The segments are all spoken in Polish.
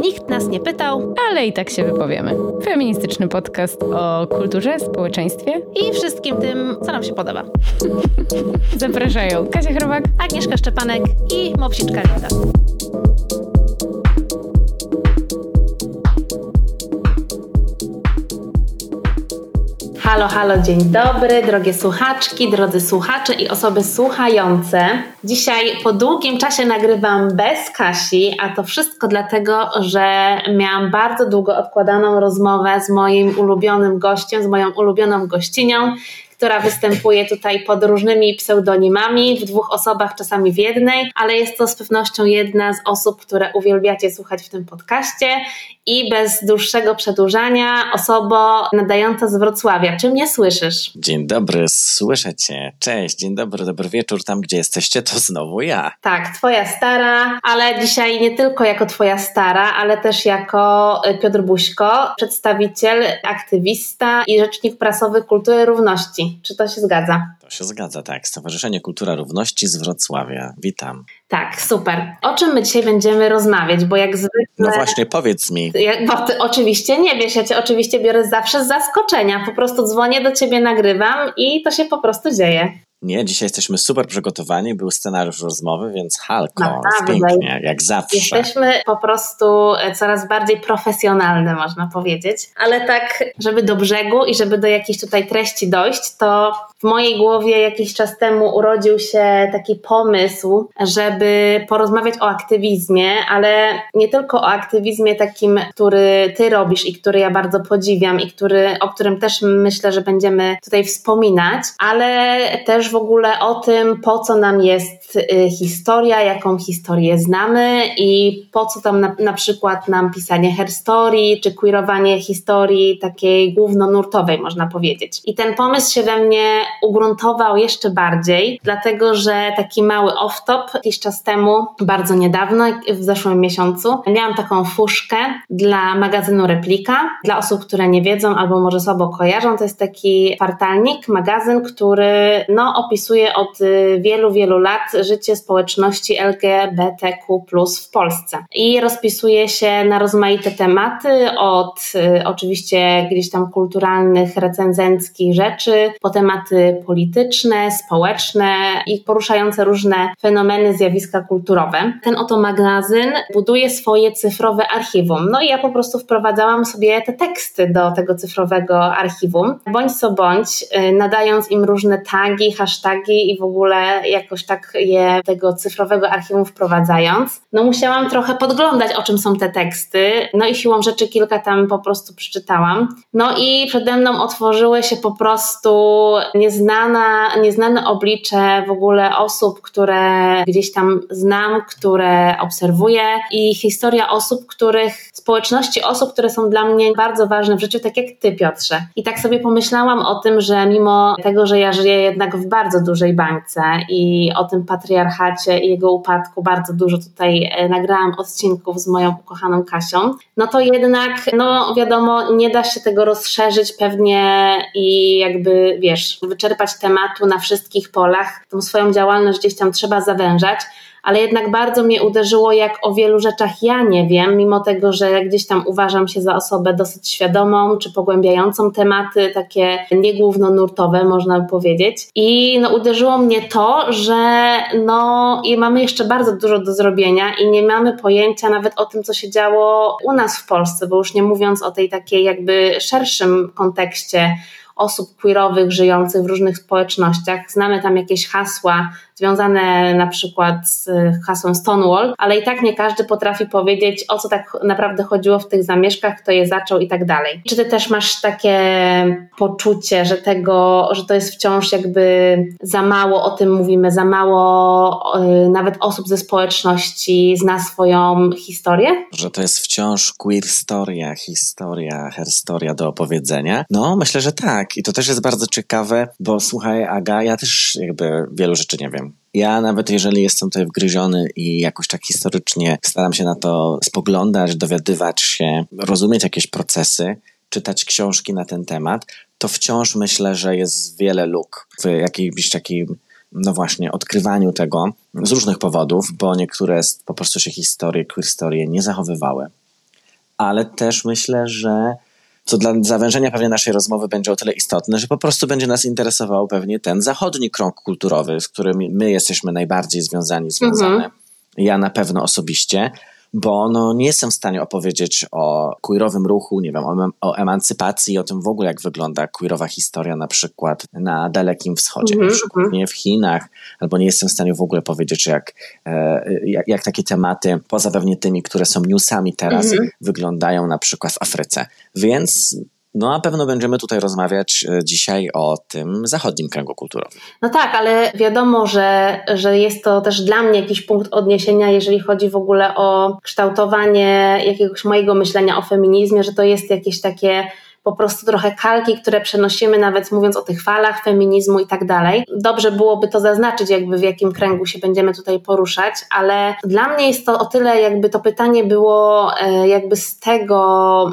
Nikt nas nie pytał, ale i tak się wypowiemy. Feministyczny podcast o kulturze, społeczeństwie i wszystkim tym, co nam się podoba. Zapraszają Kasia Chrobak, Agnieszka Szczepanek i Mopsiczka Linda. Halo, halo, dzień dobry, drogie słuchaczki, drodzy słuchacze i osoby słuchające. Dzisiaj po długim czasie nagrywam bez Kasi, a to wszystko dlatego, że miałam bardzo długo odkładaną rozmowę z moim ulubionym gościem, z moją ulubioną gościnią, która występuje tutaj pod różnymi pseudonimami, w dwóch osobach, czasami w jednej, ale jest to z pewnością jedna z osób, które uwielbiacie słuchać w tym podcaście i bez dłuższego przedłużania osoba nadająca z Wrocławia. Czy mnie słyszysz? Dzień dobry, słyszę cię. Cześć, dzień dobry, dobry wieczór. Tam, gdzie jesteście, to znowu ja. Tak, twoja stara, ale dzisiaj nie tylko jako twoja stara, ale też jako y, Piotr Buźko, przedstawiciel, aktywista i rzecznik prasowy kultury równości. Czy to się zgadza? To się zgadza, tak. Stowarzyszenie Kultura Równości z Wrocławia. Witam. Tak, super. O czym my dzisiaj będziemy rozmawiać? Bo jak zwykle. No właśnie, powiedz mi. Bo ty oczywiście nie wiesz, ja cię oczywiście biorę zawsze z zaskoczenia. Po prostu dzwonię do ciebie, nagrywam i to się po prostu dzieje. Nie, dzisiaj jesteśmy super przygotowani, był scenariusz rozmowy, więc halko, Naprawdę. pięknie, jak zawsze. Jesteśmy po prostu e, coraz bardziej profesjonalne, można powiedzieć. Ale tak, żeby do brzegu i żeby do jakiejś tutaj treści dojść, to w mojej głowie jakiś czas temu urodził się taki pomysł, żeby porozmawiać o aktywizmie, ale nie tylko o aktywizmie takim, który ty robisz i który ja bardzo podziwiam i który, o którym też myślę, że będziemy tutaj wspominać, ale też w ogóle o tym, po co nam jest y, historia, jaką historię znamy i po co tam na, na przykład nam pisanie herstory, czy queerowanie historii takiej głównonurtowej, można powiedzieć. I ten pomysł się we mnie ugruntował jeszcze bardziej, dlatego że taki mały off-top jakiś czas temu, bardzo niedawno, w zeszłym miesiącu, miałam taką fuszkę dla magazynu Replika. Dla osób, które nie wiedzą albo może słabo kojarzą, to jest taki kwartalnik, magazyn, który no, opisuje od y, wielu, wielu lat życie społeczności LGBTQ w Polsce. I rozpisuje się na rozmaite tematy, od y, oczywiście gdzieś tam kulturalnych, recenzenckich rzeczy, po tematy polityczne, społeczne i poruszające różne fenomeny, zjawiska kulturowe. Ten oto magazyn buduje swoje cyfrowe archiwum. No i ja po prostu wprowadzałam sobie te teksty do tego cyfrowego archiwum. Bądź co bądź, y, nadając im różne tagi, hasztagi i w ogóle jakoś tak je tego cyfrowego archiwum wprowadzając, no musiałam trochę podglądać, o czym są te teksty. No i siłą rzeczy kilka tam po prostu przeczytałam. No i przede mną otworzyły się po prostu nieznana, nieznane oblicze w ogóle osób, które gdzieś tam znam, które obserwuję i historia osób, których, społeczności osób, które są dla mnie bardzo ważne w życiu, tak jak ty, Piotrze. I tak sobie pomyślałam o tym, że mimo tego, że ja żyję jednak w bardzo dużej bańce i o tym patriarchacie i jego upadku bardzo dużo tutaj e, nagrałam odcinków z moją ukochaną Kasią, no to jednak, no wiadomo, nie da się tego rozszerzyć pewnie i jakby, wiesz, wyczerpać tematu na wszystkich polach. Tą swoją działalność gdzieś tam trzeba zawężać ale jednak bardzo mnie uderzyło, jak o wielu rzeczach ja nie wiem, mimo tego, że gdzieś tam uważam się za osobę dosyć świadomą, czy pogłębiającą tematy takie niegłównonurtowe, można by powiedzieć. I no, uderzyło mnie to, że no, i mamy jeszcze bardzo dużo do zrobienia i nie mamy pojęcia nawet o tym, co się działo u nas w Polsce, bo już nie mówiąc o tej takiej jakby szerszym kontekście osób queerowych żyjących w różnych społecznościach. Znamy tam jakieś hasła związane na przykład z hasłem Stonewall, ale i tak nie każdy potrafi powiedzieć, o co tak naprawdę chodziło w tych zamieszkach, kto je zaczął i tak dalej. Czy ty też masz takie poczucie, że tego, że to jest wciąż jakby za mało o tym mówimy, za mało yy, nawet osób ze społeczności zna swoją historię? Że to jest wciąż queer historia, historia, herstoria do opowiedzenia? No, myślę, że tak. I to też jest bardzo ciekawe, bo słuchaj, Aga, ja też jakby wielu rzeczy nie wiem ja nawet jeżeli jestem tutaj wgryziony i jakoś tak historycznie staram się na to spoglądać, dowiadywać się, rozumieć jakieś procesy, czytać książki na ten temat, to wciąż myślę, że jest wiele luk w jakimś takim, no właśnie, odkrywaniu tego z różnych powodów, bo niektóre po prostu się historie, queer historie nie zachowywały. ale też myślę, że co dla zawężenia pewnie naszej rozmowy będzie o tyle istotne, że po prostu będzie nas interesował pewnie ten zachodni krąg kulturowy, z którym my jesteśmy najbardziej związani, związane. Mhm. Ja na pewno osobiście, bo no, nie jestem w stanie opowiedzieć o queerowym ruchu, nie wiem, o, o emancypacji, o tym w ogóle, jak wygląda queerowa historia na przykład na Dalekim Wschodzie, mm -hmm. na przykład mhm. nie w Chinach, albo nie jestem w stanie w ogóle powiedzieć, jak, e, jak, jak, takie tematy, poza pewnie tymi, które są newsami teraz, mm -hmm. wyglądają na przykład w Afryce. Więc no a pewno będziemy tutaj rozmawiać e, dzisiaj o tym zachodnim kręgu kulturowym. No tak, ale wiadomo, że, że jest to też dla mnie jakiś punkt odniesienia, jeżeli chodzi w ogóle o kształtowanie jakiegoś mojego myślenia o feminizmie, że to jest jakieś takie po prostu trochę kalki, które przenosimy, nawet mówiąc o tych falach feminizmu i tak dalej. Dobrze byłoby to zaznaczyć, jakby w jakim kręgu się będziemy tutaj poruszać, ale dla mnie jest to o tyle, jakby to pytanie było e, jakby z tego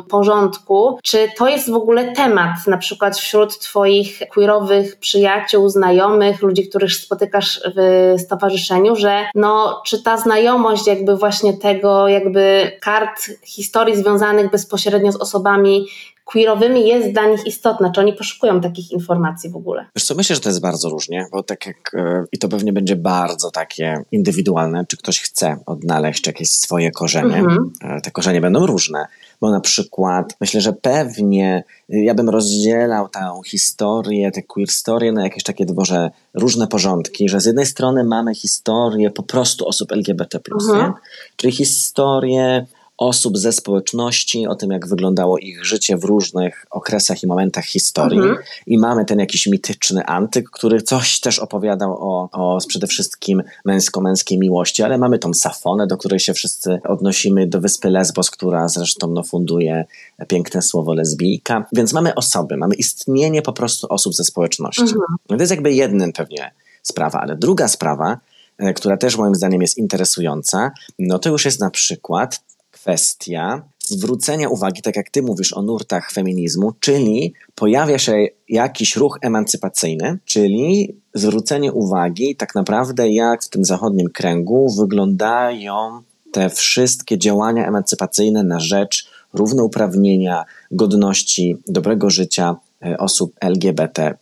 porządku, czy to jest w ogóle temat, na przykład wśród Twoich queerowych przyjaciół, znajomych, ludzi, których spotykasz w stowarzyszeniu, że no, czy ta znajomość jakby właśnie tego, jakby kart historii związanych bezpośrednio z osobami queerowymi jest dla nich istotna? Czy oni poszukują takich informacji w ogóle? Wiesz co, myślę, że to jest bardzo różnie, bo tak jak e, i to pewnie będzie bardzo takie indywidualne, czy ktoś chce odnaleźć jakieś swoje korzenie. Mhm. E, te korzenie będą różne, bo na przykład myślę, że pewnie ja bym rozdzielał tę historię, tę queer story na jakieś takie dworze różne porządki, że z jednej strony mamy historię po prostu osób LGBT+, mhm. czyli historię osób ze społeczności, o tym, jak wyglądało ich życie w różnych okresach i momentach historii. Mhm. I mamy ten jakiś mityczny antyk, który coś też opowiadał o, o przede wszystkim męsko-męskiej miłości, ale mamy tą Safonę, do której się wszyscy odnosimy, do wyspy Lesbos, która zresztą no, funduje piękne słowo lesbijka. Więc mamy osoby, mamy istnienie po prostu osób ze społeczności. Mhm. No to jest jakby jedna pewnie sprawa, ale druga sprawa, e, która też moim zdaniem jest interesująca, no to już jest na przykład kwestia zwrócenia uwagi, tak jak ty mówisz o nurtach feminizmu, czyli pojawia się jakiś ruch emancypacyjny, czyli zwrócenie uwagi tak naprawdę jak w tym zachodnim kręgu wyglądają te wszystkie działania emancypacyjne na rzecz równouprawnienia, godności, dobrego życia e, osób LGBT.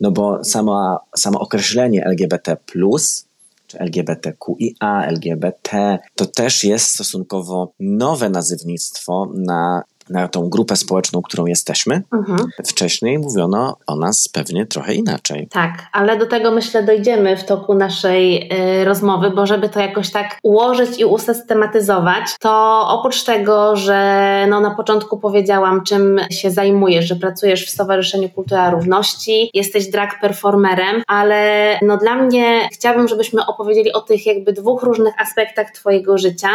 No bo samo, samo określenie LGBT czy LGBTQIA, LGBT, to też jest stosunkowo nowe nazywnictwo na na tą grupę społeczną, którą jesteśmy. Mhm. Wcześniej mówiono o nas pewnie trochę inaczej. Tak, ale do tego myślę dojdziemy w toku naszej y, rozmowy, bo żeby to jakoś tak ułożyć i usystematyzować, to oprócz tego, że no, na początku powiedziałam, czym się zajmujesz, że pracujesz w Stowarzyszeniu Kultura Równości, jesteś drag performerem, ale no, dla mnie chciałabym, żebyśmy opowiedzieli o tych jakby dwóch różnych aspektach Twojego życia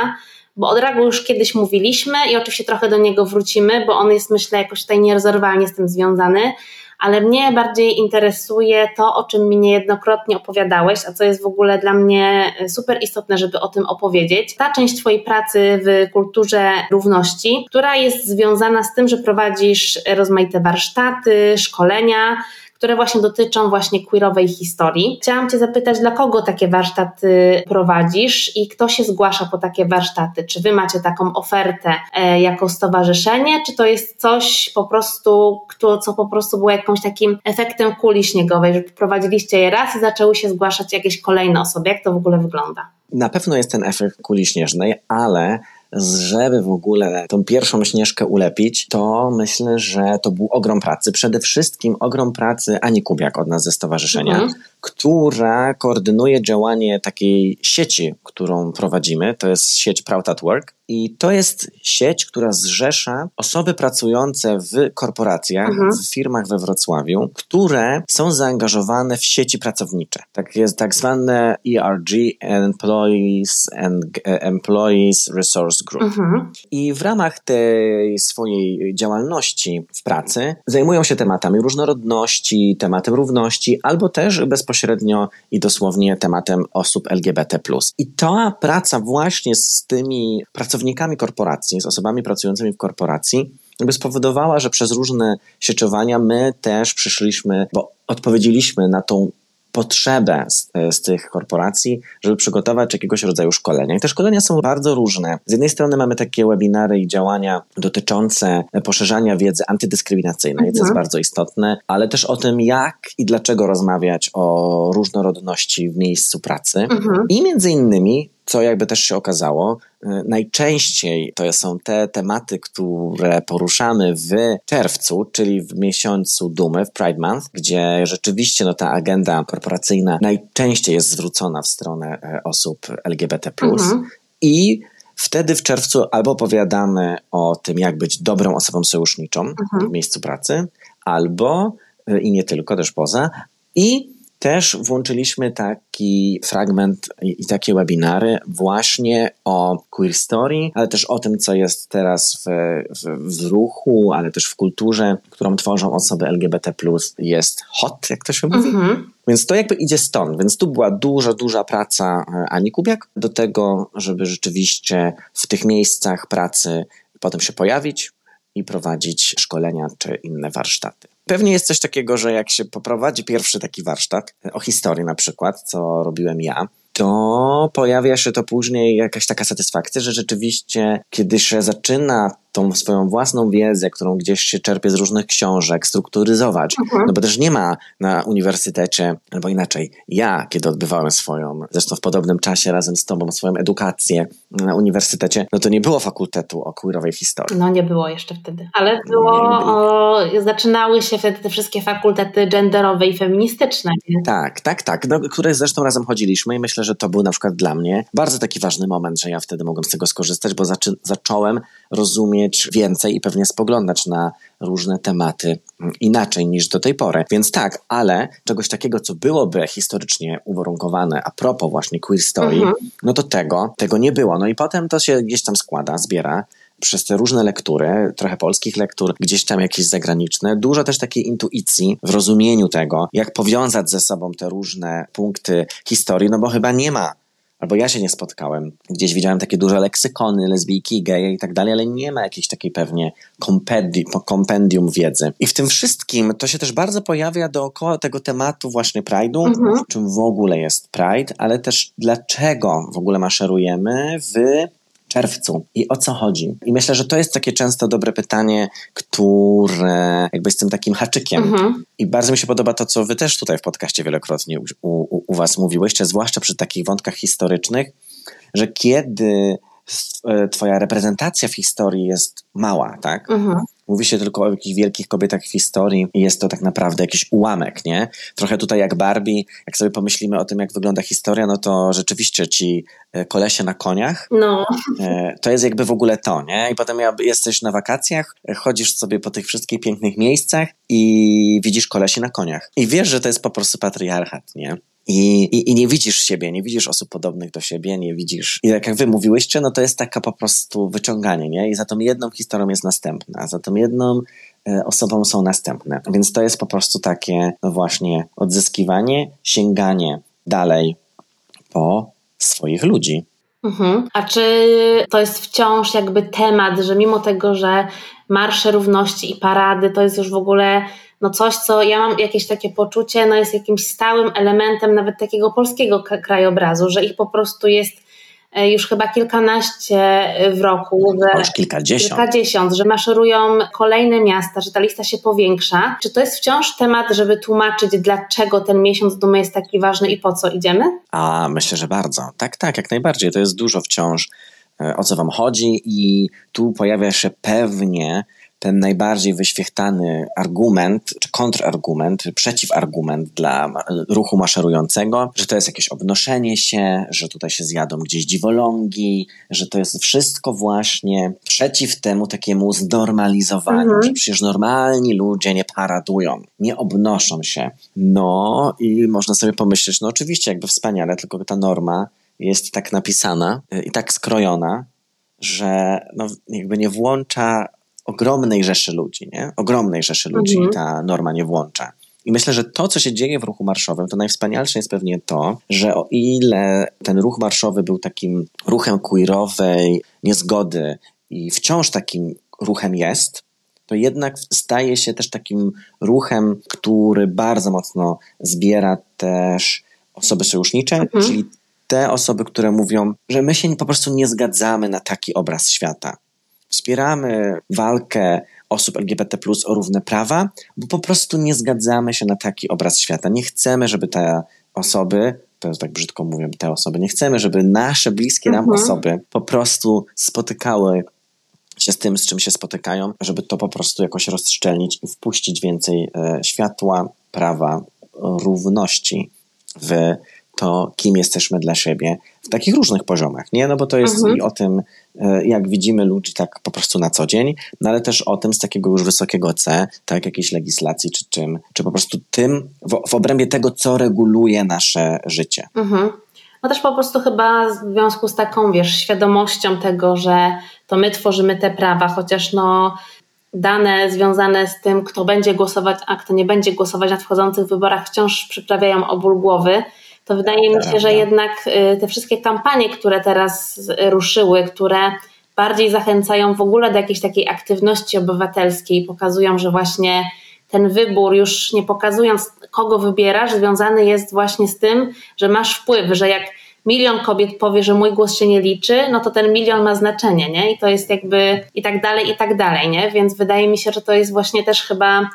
bo o dragu już kiedyś mówiliśmy i oczywiście trochę do niego wrócimy, bo on jest myślę jakoś tutaj nierozerwalnie z tym związany, ale mnie bardziej interesuje to, o czym mi niejednokrotnie opowiadałeś, a co jest w ogóle dla mnie super istotne, żeby o tym opowiedzieć. Ta część Twojej pracy w kulturze równości, która jest związana z tym, że prowadzisz rozmaite warsztaty, szkolenia, które właśnie dotyczą właśnie queerowej historii. Chciałam Cię zapytać, dla kogo takie warsztaty prowadzisz i kto się zgłasza po takie warsztaty? Czy Wy macie taką ofertę e, jako stowarzyszenie, czy to jest coś po prostu, co po prostu było jakimś takim efektem kuli śniegowej, że prowadziliście je raz i zaczęły się zgłaszać jakieś kolejne osoby? Jak to w ogóle wygląda? Na pewno jest ten efekt kuli śnieżnej, ale żeby w ogóle tą pierwszą śnieżkę ulepić, to myślę, że to był ogrom pracy. Przede wszystkim ogrom pracy Ani Kubiak od nas ze stowarzyszenia, mhm. Która koordynuje działanie takiej sieci, którą prowadzimy. To jest sieć Proud at Work. I to jest sieć, która zrzesza osoby pracujące w korporacjach, mhm. w firmach we Wrocławiu, które są zaangażowane w sieci pracownicze. Tak jest tak zwane ERG, Employees and e, Employees Resource Group. Mhm. I w ramach tej swojej działalności w pracy zajmują się tematami różnorodności, tematem równości, albo też bezpośrednio i dosłownie tematem osób LGBT. I ta praca właśnie z tymi pracownikami, korporacji, z osobami pracującymi w korporacji, jakby spowodowała, że przez różne sieciowania my też przyszliśmy, bo odpowiedzieliśmy na tą potrzebę z, z, tych korporacji, żeby przygotować jakiegoś rodzaju szkolenia. I te szkolenia są bardzo różne. Z jednej strony mamy takie webinary i działania dotyczące poszerzania wiedzy antydyskryminacyjnej, co jest mhm. bardzo istotne, ale też o tym, jak i dlaczego rozmawiać o różnorodności w miejscu pracy. Mhm. I między innymi co jakby też się okazało, y, najczęściej to są te tematy, które poruszamy w czerwcu, czyli w miesiącu dumy, w Pride Month, gdzie rzeczywiście no, ta agenda korporacyjna najczęściej jest zwrócona w stronę e, osób LGBT. Mhm. I Wtedy w czerwcu albo opowiadamy o tym, jak być dobrą osobą sojuszniczą mhm. w miejscu pracy, albo e, i nie tylko, też poza, i też włączyliśmy taki fragment i takie webinary właśnie o queer story, ale też o tym, co jest teraz w, w, w ruchu, ale też w kulturze, którą tworzą osoby LGBT, jest hot, jak to się mówi. Mhm. Więc to jakby idzie stąd. Więc tu była duża, duża praca e, Ani Kubiak do tego, żeby rzeczywiście w tych miejscach pracy potem się pojawić i prowadzić szkolenia czy inne warsztaty. Pewnie jest coś takiego, że jak się poprowadzi pierwszy taki warsztat o historii na przykład, co robiłem ja, to pojawia się to później jakaś taka satysfakcja, że rzeczywiście, kiedy się zaczyna tą swoją własną wiedzę, którą gdzieś się czerpie z różnych książek, strukturyzować. Mhm. No bo też nie ma na uniwersytecie, albo inaczej, ja, kiedy odbywałem swoją, zresztą w podobnym czasie razem z tobą, swoją edukację na uniwersytecie, no to nie było fakultetu o queerowej historii. No nie było jeszcze wtedy, ale było, o, zaczynały się wtedy te wszystkie fakultety genderowe i feministyczne. Nie? Tak, tak, tak, do których zresztą razem chodziliśmy i myślę, że to był na przykład dla mnie bardzo taki ważny moment, że ja wtedy mogłem z tego skorzystać, bo zacząłem rozumieć więcej i pewnie spoglądać na różne tematy inaczej niż do tej pory. Więc tak, ale czegoś takiego, co byłoby historycznie uwarunkowane a propos właśnie queer story, mhm. no to tego, tego nie było. No i potem to się gdzieś tam składa, zbiera przez te różne lektury, trochę polskich lektur, gdzieś tam jakieś zagraniczne, dużo też takiej intuicji w rozumieniu tego, jak powiązać ze sobą te różne punkty historii, no bo chyba nie ma albo ja się nie spotkałem. Gdzieś widziałem takie duże leksykony, lesbijki, geje i tak dalej, ale nie ma jakiejś takiej pewnie kompendium, kompendium wiedzy. I w tym wszystkim to się też bardzo pojawia dookoła tego tematu właśnie Pride'u, mhm. czym w ogóle jest Pride, ale też dlaczego w ogóle maszerujemy w czerwcu i o co chodzi. I myślę, że to jest takie często dobre pytanie, które jakby z tym takim haczykiem. Mhm. I bardzo mi się podoba to, co wy też tutaj w podcaście wielokrotnie u, u, u was mówiłyście, zwłaszcza przy takich wątkach historycznych, że kiedy e, twoja reprezentacja w historii jest mała, tak? Mhm. Mówi się tylko o jakichś wielkich kobietach w historii i jest to tak naprawdę jakiś ułamek, nie? Trochę tutaj jak Barbie, jak sobie pomyślimy o tym, jak wygląda historia, no to rzeczywiście ci e, kolesie na koniach, no. E, to jest jakby w ogóle to, nie? I potem jesteś na wakacjach, chodzisz sobie po tych wszystkich pięknych miejscach i widzisz kolesie na koniach. I wiesz, że to jest po prostu patriarchat, nie? I, i, I, nie widzisz siebie, nie widzisz osób podobnych do siebie, nie widzisz. I tak jak wy mówiłyście, no to jest taka po prostu wyciąganie, nie? I za tą jedną historią jest następna, za tą jedną e, osobą są następne. Więc to jest po prostu takie, no właśnie, odzyskiwanie, sięganie dalej po swoich ludzi. Mhm. A czy to jest wciąż jakby temat, że mimo tego, że marsze równości i parady to jest już w ogóle no coś, co ja mam jakieś takie poczucie, no jest jakimś stałym elementem nawet takiego polskiego krajobrazu, że ich po prostu jest e, już chyba kilkanaście w roku. Że, już kilkadziesiąt. Kilkadziesiąt, że maszerują kolejne miasta, że ta lista się powiększa. Czy to jest wciąż temat, żeby tłumaczyć, dlaczego ten miesiąc dumy jest taki ważny i po co idziemy? A myślę, że bardzo. Tak, tak, jak najbardziej. To jest dużo wciąż e, o co wam chodzi i tu pojawia się pewnie ten najbardziej wyświechtany argument, czy kontrargument, przeciwargument dla ruchu maszerującego, że to jest jakieś obnoszenie się, że tutaj się zjadą gdzieś dziwolągi, że to jest wszystko właśnie przeciw temu takiemu znormalizowaniu, mhm. że przecież normalni ludzie nie paradują, nie obnoszą się. No i można sobie pomyśleć, no oczywiście jakby wspaniale, tylko ta norma jest tak napisana i tak skrojona, że no, jakby nie włącza ogromnej rzeszy ludzi, nie? Ogromnej rzeszy ludzi mhm. ta norma nie włącza. I myślę, że to, co się dzieje w ruchu marszowym, to najwspanialsze jest pewnie to, że o ile ten ruch marszowy był takim ruchem queerowej niezgody i wciąż takim ruchem jest, to jednak staje się też takim ruchem, który bardzo mocno zbiera też osoby sojusznicze, mhm. czyli te osoby, które mówią, że my się po prostu nie zgadzamy na taki obraz świata. Wspieramy walkę osób LGBT o równe prawa, bo po prostu nie zgadzamy się na taki obraz świata. Nie chcemy, żeby te osoby, to jest tak brzydko mówię, te osoby, nie chcemy, żeby nasze bliskie nam mhm. osoby po prostu spotykały się z tym, z czym się spotykają, żeby to po prostu jakoś rozszczelnić i wpuścić więcej e, światła, prawa, równości w to, kim jesteśmy dla siebie w takich różnych poziomach, nie? No bo to jest mhm. i o tym, e, jak widzimy ludzi tak po prostu na co dzień, no ale też o tym z takiego już wysokiego C, tak, jakiejś legislacji czy czym, czy po prostu tym, w, w obrębie tego, co reguluje nasze życie. Mhm. No też po prostu chyba w związku z taką, wiesz, świadomością tego, że to my tworzymy te prawa, chociaż no dane związane z tym, kto będzie głosować, a kto nie będzie głosować na wchodzących wyborach wciąż przyprawiają o ból głowy, to wydaje mi się, że jednak y, te wszystkie kampanie, które teraz ruszyły, które bardziej zachęcają w ogóle do jakiejś takiej aktywności obywatelskiej, pokazują, że właśnie ten wybór, już nie pokazując kogo wybierasz, związany jest właśnie z tym, że masz wpływ, że jak milion kobiet powie, że mój głos się nie liczy, no to ten milion ma znaczenie, nie? I to jest jakby i tak dalej, i tak dalej, nie? Więc wydaje mi się, że to jest właśnie też chyba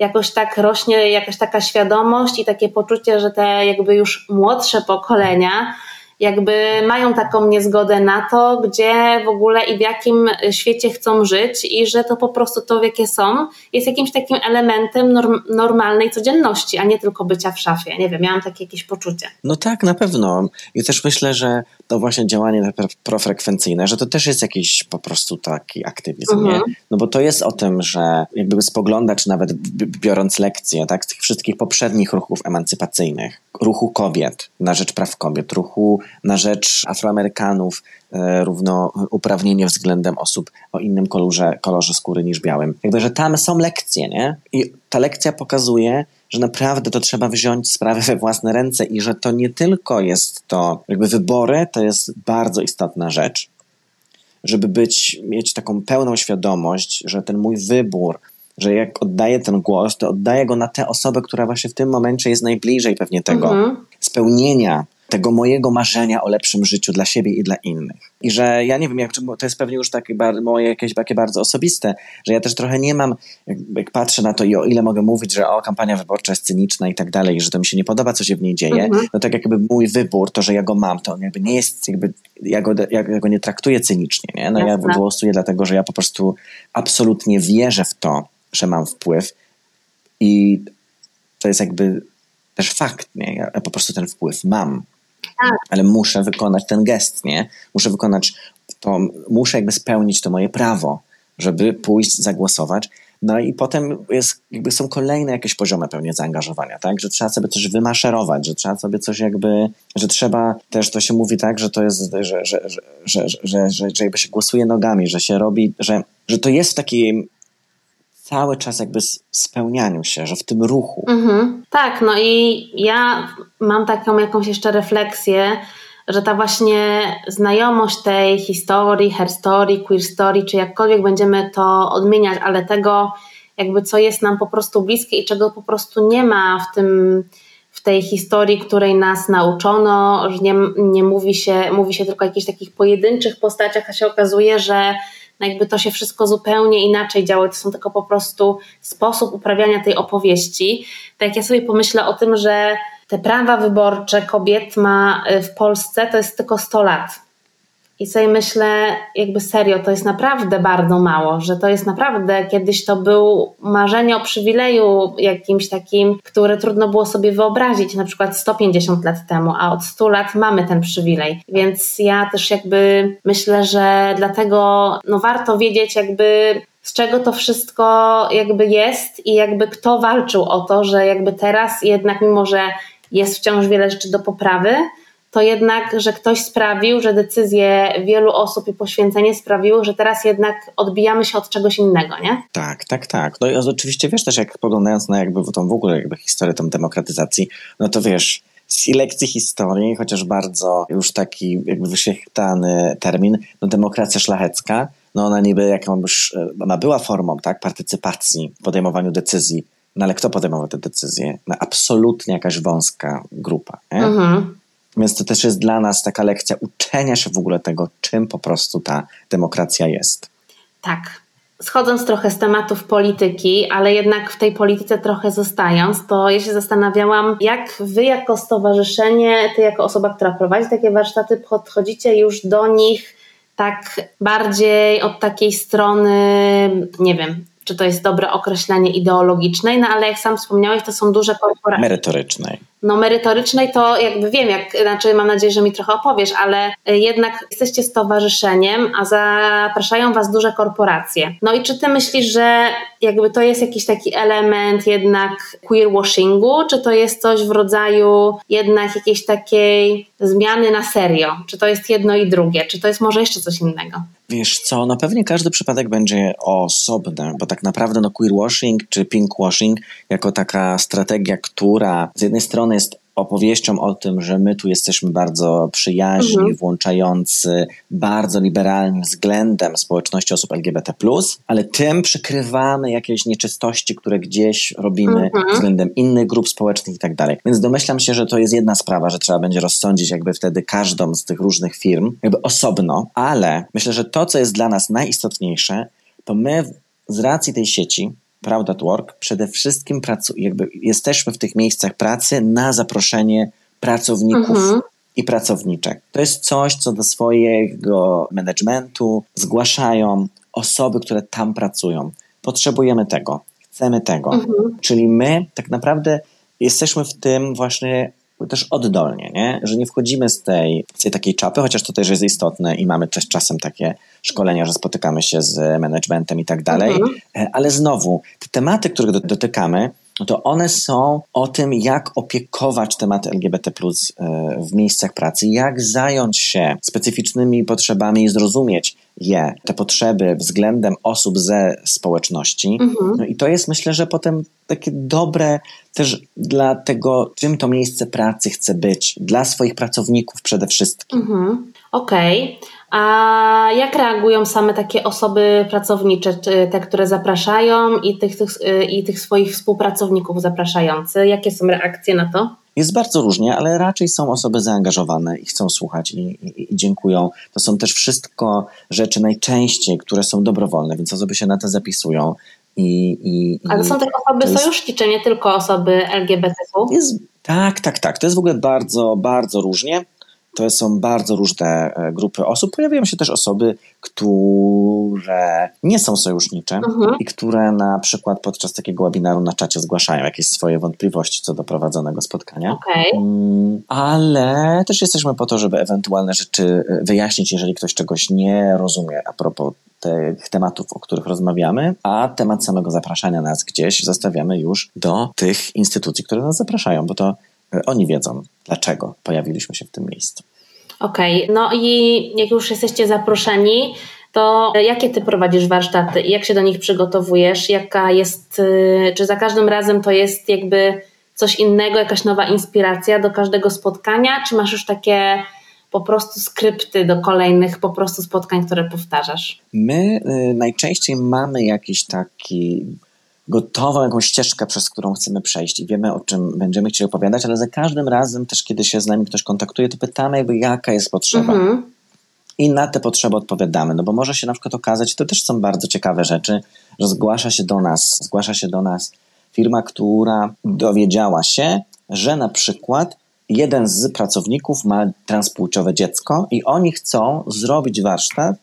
jakoś tak rośnie jakaś taka świadomość i takie poczucie, że te jakby już młodsze pokolenia jakby mają taką niezgodę na to, gdzie w ogóle i w jakim świecie chcą żyć i że to po prostu to, w jakie są, jest jakimś takim elementem norm normalnej codzienności, a nie tylko bycia w szafie. Nie wiem, miałam takie jakieś poczucie. No tak, na pewno. I też myślę, że to właśnie działanie profrekwencyjne, że to też jest jakiś po prostu taki aktywizm, mhm. nie? No bo to jest o tym, że jakby spoglądać nawet biorąc lekcje, tak, z tych wszystkich poprzednich ruchów emancypacyjnych, ruchu kobiet, na rzecz praw kobiet, ruchu na rzecz Afroamerykanów, e, równouprawnienie względem osób o innym kolorze, kolorze skóry niż białym. Jakby, że tam są lekcje, nie? I ta lekcja pokazuje, że naprawdę to trzeba wziąć sprawę we własne ręce i że to nie tylko jest to, jakby wybory to jest bardzo istotna rzecz, żeby być, mieć taką pełną świadomość, że ten mój wybór, że jak oddaję ten głos, to oddaję go na tę osobę, która właśnie w tym momencie jest najbliżej pewnie tego mhm. spełnienia tego mojego marzenia o lepszym życiu dla siebie i dla innych. I że ja nie wiem, jak, to jest pewnie już takie moje jakieś takie bardzo osobiste, że ja też trochę nie mam, jak, jak, patrzę na to i o ile mogę mówić, że o, kampania wyborcza jest cyniczna i tak dalej, że to mi się nie podoba, co się w niej dzieje, mhm. no tak jakby mój wybór, to, że ja go mam, to on jakby nie jest, jakby ja go, ja go nie traktuję cynicznie, nie? No Jasne. ja głosuję dlatego, że ja po prostu absolutnie wierzę w to, że mam wpływ i to jest jakby też fakt, nie? Ja po prostu ten wpływ mam. Tak. Ale muszę wykonać ten gest, nie? Muszę wykonać to, muszę jakby spełnić to moje prawo, żeby pójść, zagłosować. No i potem jest, jakby są kolejne jakieś poziomy pewnie zaangażowania, tak? Że trzeba sobie coś wymaszerować, że trzeba sobie coś jakby, że trzeba, też to się mówi tak, że to jest, że, że, że, że, że, że, że jakby się głosuje nogami, że się robi, że, że to jest w takim cały czas jakby spełnianiu się, że w tym ruchu. Mhm. Tak, no i ja mam taką jakąś jeszcze refleksję, że ta właśnie znajomość tej historii, her story, queer story, czy jakkolwiek będziemy to odmieniać, ale tego jakby co jest nam po prostu bliskie i czego po prostu nie ma w tym w tej historii, której nas nauczono, że nie, nie mówi, się, mówi się tylko o jakichś takich pojedynczych postaciach, a się okazuje, że no jakby to się wszystko zupełnie inaczej działo. To są tylko po prostu sposób uprawiania tej opowieści. Tak ja sobie pomyślę o tym, że te prawa wyborcze kobiet ma y, w Polsce to jest tylko 100 lat. I sobie myślę, jakby serio, to jest naprawdę bardzo mało, że to jest naprawdę, kiedyś to był marzenie o przywileju jakimś takim, które trudno było sobie wyobrazić, na przykład 150 lat temu, a od 100 lat mamy ten przywilej. Więc ja też jakby myślę, że dlatego no warto wiedzieć jakby z czego to wszystko jakby jest i jakby kto walczył o to, że jakby teraz jednak mimo, że jest wciąż wiele rzeczy do poprawy, to jednak, że ktoś sprawił, że decyzje wielu osób i poświęcenie sprawiły, że teraz jednak odbijamy się od czegoś innego, nie? Tak, tak, tak. No i oczywiście wiesz też, jak poglądając na jakby tą w ogóle jakby historię tą demokratyzacji, no to wiesz, z lekcji historii, chociaż bardzo już taki jakby wyświetlany termin, no demokracja szlachecka, no ona niby jakąś, e, ona była formą, tak, partycypacji w podejmowaniu decyzji, no ale kto podejmował te decyzje? No absolutnie jakaś wąska grupa, nie? Mhm. Więc to też jest dla nas taka lekcja uczenia się w ogóle tego, czym po prostu ta demokracja jest. Tak. Schodząc trochę z tematów polityki, ale jednak w tej polityce trochę zostając, to ja się zastanawiałam, jak wy jako stowarzyszenie, ty jako osoba, która prowadzi takie warsztaty, podchodzicie już do nich tak bardziej od takiej strony, nie wiem, czy to jest dobre określenie ideologicznej, no ale jak sam wspomniałeś, to są duże korporacje. Merytorycznej no merytorycznej to jakby wiem, jak, znaczy mam nadzieję, że mi trochę opowiesz, ale jednak jesteście stowarzyszeniem, a zapraszają was duże korporacje. No i czy ty myślisz, że jakby to jest jakiś taki element jednak queerwashingu, czy to jest coś w rodzaju jednak jakiejś takiej zmiany na serio? Czy to jest jedno i drugie? Czy to jest może jeszcze coś innego? Wiesz co, no pewnie każdy przypadek będzie osobny, bo tak naprawdę no queerwashing czy pinkwashing jako taka strategia, która z jednej strony jest opowieścią o tym, że my tu jesteśmy bardzo przyjaźni, mhm. włączający, bardzo liberalnym względem społeczności osób LGBT, ale tym przykrywamy jakieś nieczystości, które gdzieś robimy mhm. względem innych grup społecznych i tak dalej. Więc domyślam się, że to jest jedna sprawa, że trzeba będzie rozsądzić jakby wtedy każdą z tych różnych firm, jakby osobno, ale myślę, że to, co jest dla nas najistotniejsze, to my z racji tej sieci Proud at Work przede wszystkim pracu- jakby jesteśmy w tych miejscach pracy na zaproszenie pracowników mhm. i pracowniczek. To jest coś, co do swojego managementu zgłaszają osoby, które tam pracują. Potrzebujemy tego, chcemy tego. Mhm. Czyli my tak naprawdę jesteśmy w tym właśnie też oddolnie, nie? że nie wchodzimy z tej, z tej takiej czapy, chociaż to też jest istotne i mamy też czasem takie szkolenia, że spotykamy się z managementem i tak dalej, mhm. E, ale znowu, te tematy, których dotykamy, to one są o tym, jak opiekować tematy LGBT e, w miejscach pracy, jak zająć się specyficznymi potrzebami i zrozumieć je, te potrzeby względem osób ze społeczności. Mhm. No i to jest myślę, że potem takie dobre też dla tego, czym to miejsce pracy chce być, dla swoich pracowników przede wszystkim. Mhm. Okej. Okay. A jak reagują same takie osoby pracownicze, te, które zapraszają i tych, tych, i tych swoich współpracowników zapraszających? Jakie są reakcje na to? Jest bardzo różnie, ale raczej są osoby zaangażowane i chcą słuchać i, i, i, dziękują. To są też wszystko rzeczy najczęściej, które są dobrowolne, więc osoby się na to zapisują. I, i, ale są też osoby jest, sojusznicze, nie tylko osoby LGBTQ? Jest, tak, tak, tak. To jest w ogóle bardzo, bardzo różnie to są bardzo różne e, grupy osób. Pojawiają się też osoby, które nie są sojusznicze mhm. i które na przykład podczas takiego webinaru na czacie zgłaszają jakieś swoje wątpliwości co do prowadzonego spotkania. Okay. Mm, ale też jesteśmy po to, żeby ewentualne rzeczy e, wyjaśnić, jeżeli ktoś czegoś nie rozumie a propos tych tematów, o których rozmawiamy, a temat samego zapraszania nas gdzieś zostawiamy już do tych instytucji, które nas zapraszają, bo to oni wiedzą, dlaczego pojawiliśmy się w tym miejscu. Okej, okay. no i jak już jesteście zaproszeni, to jakie ty prowadzisz warsztaty i jak się do nich przygotowujesz? Jaka jest, y, czy za każdym razem to jest jakby coś innego, jakaś nowa inspiracja do każdego spotkania, czy masz już takie po prostu skrypty do kolejnych po prostu spotkań, które powtarzasz? My y, najczęściej mamy jakiś taki gotową jakąś ścieżkę, przez którą chcemy przejść i wiemy, o czym będziemy chcieli opowiadać, ale za każdym razem też, kiedy się z nami ktoś kontaktuje, to pytamy jakby, jaka jest potrzeba. Mhm. I na te potrzeby odpowiadamy, no bo może się na przykład okazać, to też są bardzo ciekawe rzeczy, że zgłasza się do nas, zgłasza się do nas firma, która dowiedziała się, że na przykład jeden z pracowników ma transpłciowe dziecko i oni chcą zrobić warsztat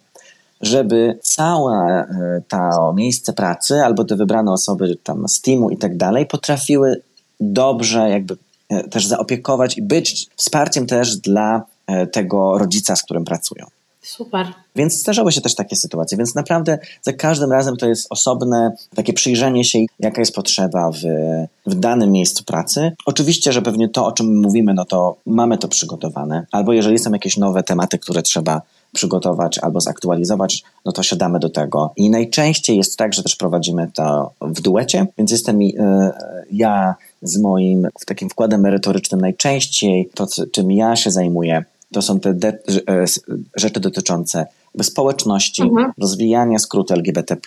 żeby całe to miejsce pracy albo te wybrane osoby tam z teamu i tak dalej potrafiły dobrze jakby e, też zaopiekować i być wsparciem też dla e, tego rodzica, z którym pracują. Super. Więc zdarzały się też takie sytuacje, więc naprawdę za każdym razem to jest osobne takie przyjrzenie się, jaka jest potrzeba w, w danym miejscu pracy. Oczywiście, że pewnie to, o czym mówimy, no to mamy to przygotowane, albo jeżeli są jakieś nowe tematy, które trzeba przygotować albo zaktualizować, no to siadamy do tego. I najczęściej jest tak, że też prowadzimy to w duecie, więc jestem y, ja z moim takim wkładem merytorycznym najczęściej, to czym ja się zajmuję, to są te de- e, rzeczy dotyczące społeczności, mhm. rozwijanie skrótu LGBT,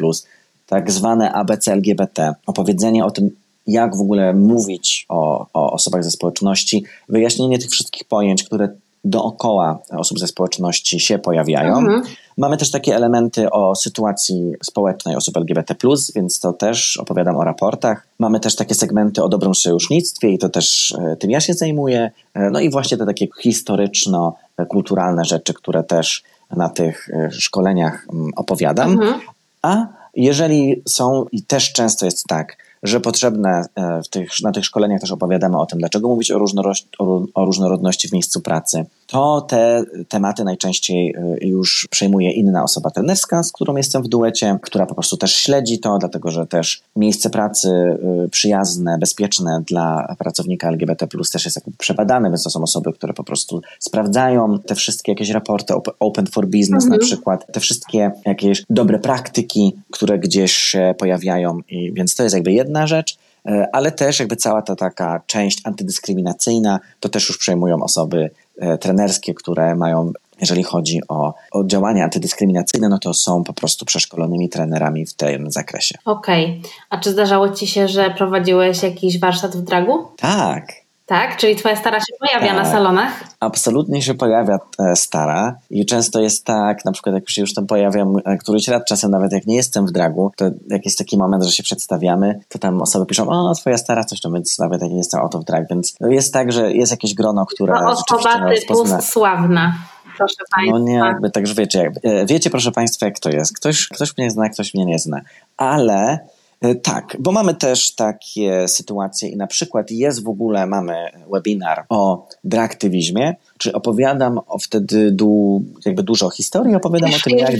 tak zwane ABC LGBT, opowiedzenie o tym, jak w ogóle mówić o, o osobach ze społeczności, wyjaśnienie tych wszystkich pojęć, które dookoła osób ze społeczności się pojawiają. Mhm. Mamy też takie elementy o sytuacji społecznej osób LGBT, więc to też opowiadam o raportach. Mamy też takie segmenty o dobrym sojusznictwie i to też e, tym ja się zajmuję. E, no i właśnie te takie historyczno-kulturalne rzeczy, które też na tych e, szkoleniach mm, opowiadam. Mhm. A jeżeli są, i też często jest tak, że potrzebne w tych, na tych szkoleniach też opowiadamy o tym, dlaczego mówić o różnorodności w miejscu pracy, to te tematy najczęściej y, już przejmuje inna osoba trenerska, z którą jestem w duecie, która po prostu też śledzi to, dlatego że też miejsce pracy y, przyjazne, bezpieczne dla pracownika LGBT też jest jakby przebadane, więc to są osoby, które po prostu sprawdzają te wszystkie jakieś raporty Open for Business mhm. na przykład, te wszystkie jakieś dobre praktyki, które gdzieś się pojawiają, i więc to jest jakby jedna rzecz y, ale też jakby cała ta taka część antydyskryminacyjna, to też już przejmują osoby trenerskie, które mają jeżeli chodzi o, o działania antydyskryminacyjne, no to są po prostu przeszkolonymi trenerami w tym zakresie. Okej. Okay. A czy zdarzało Ci się, że prowadziłeś jakiś warsztat w dragu? Tak. Tak? Czyli twoja stara się pojawia na salonach? Absolutnie się pojawia e, stara i często jest tak, na przykład jak się już tam pojawiam e, któryś raz, czasem nawet jak nie jestem w dragu, to jak jest taki moment, że się przedstawiamy, to tam osoby piszą, o twoja stara coś tam, więc nawet jak nie jestem oto w drag, więc jest tak, że jest jakieś grono, które no, osoba typu sławna proszę Państwa. No nie, jakby, także wiecie, jakby, e, wiecie proszę Państwa, jak to jest. Ktoś, ktoś mnie zna, ktoś mnie nie zna. Ale E, tak, bo mamy też takie sytuacje i na przykład jest w ogóle, mamy webinar o draktywizmie, czy opowiadam o wtedy du, jakby dużo historii, opowiadam o tym, jak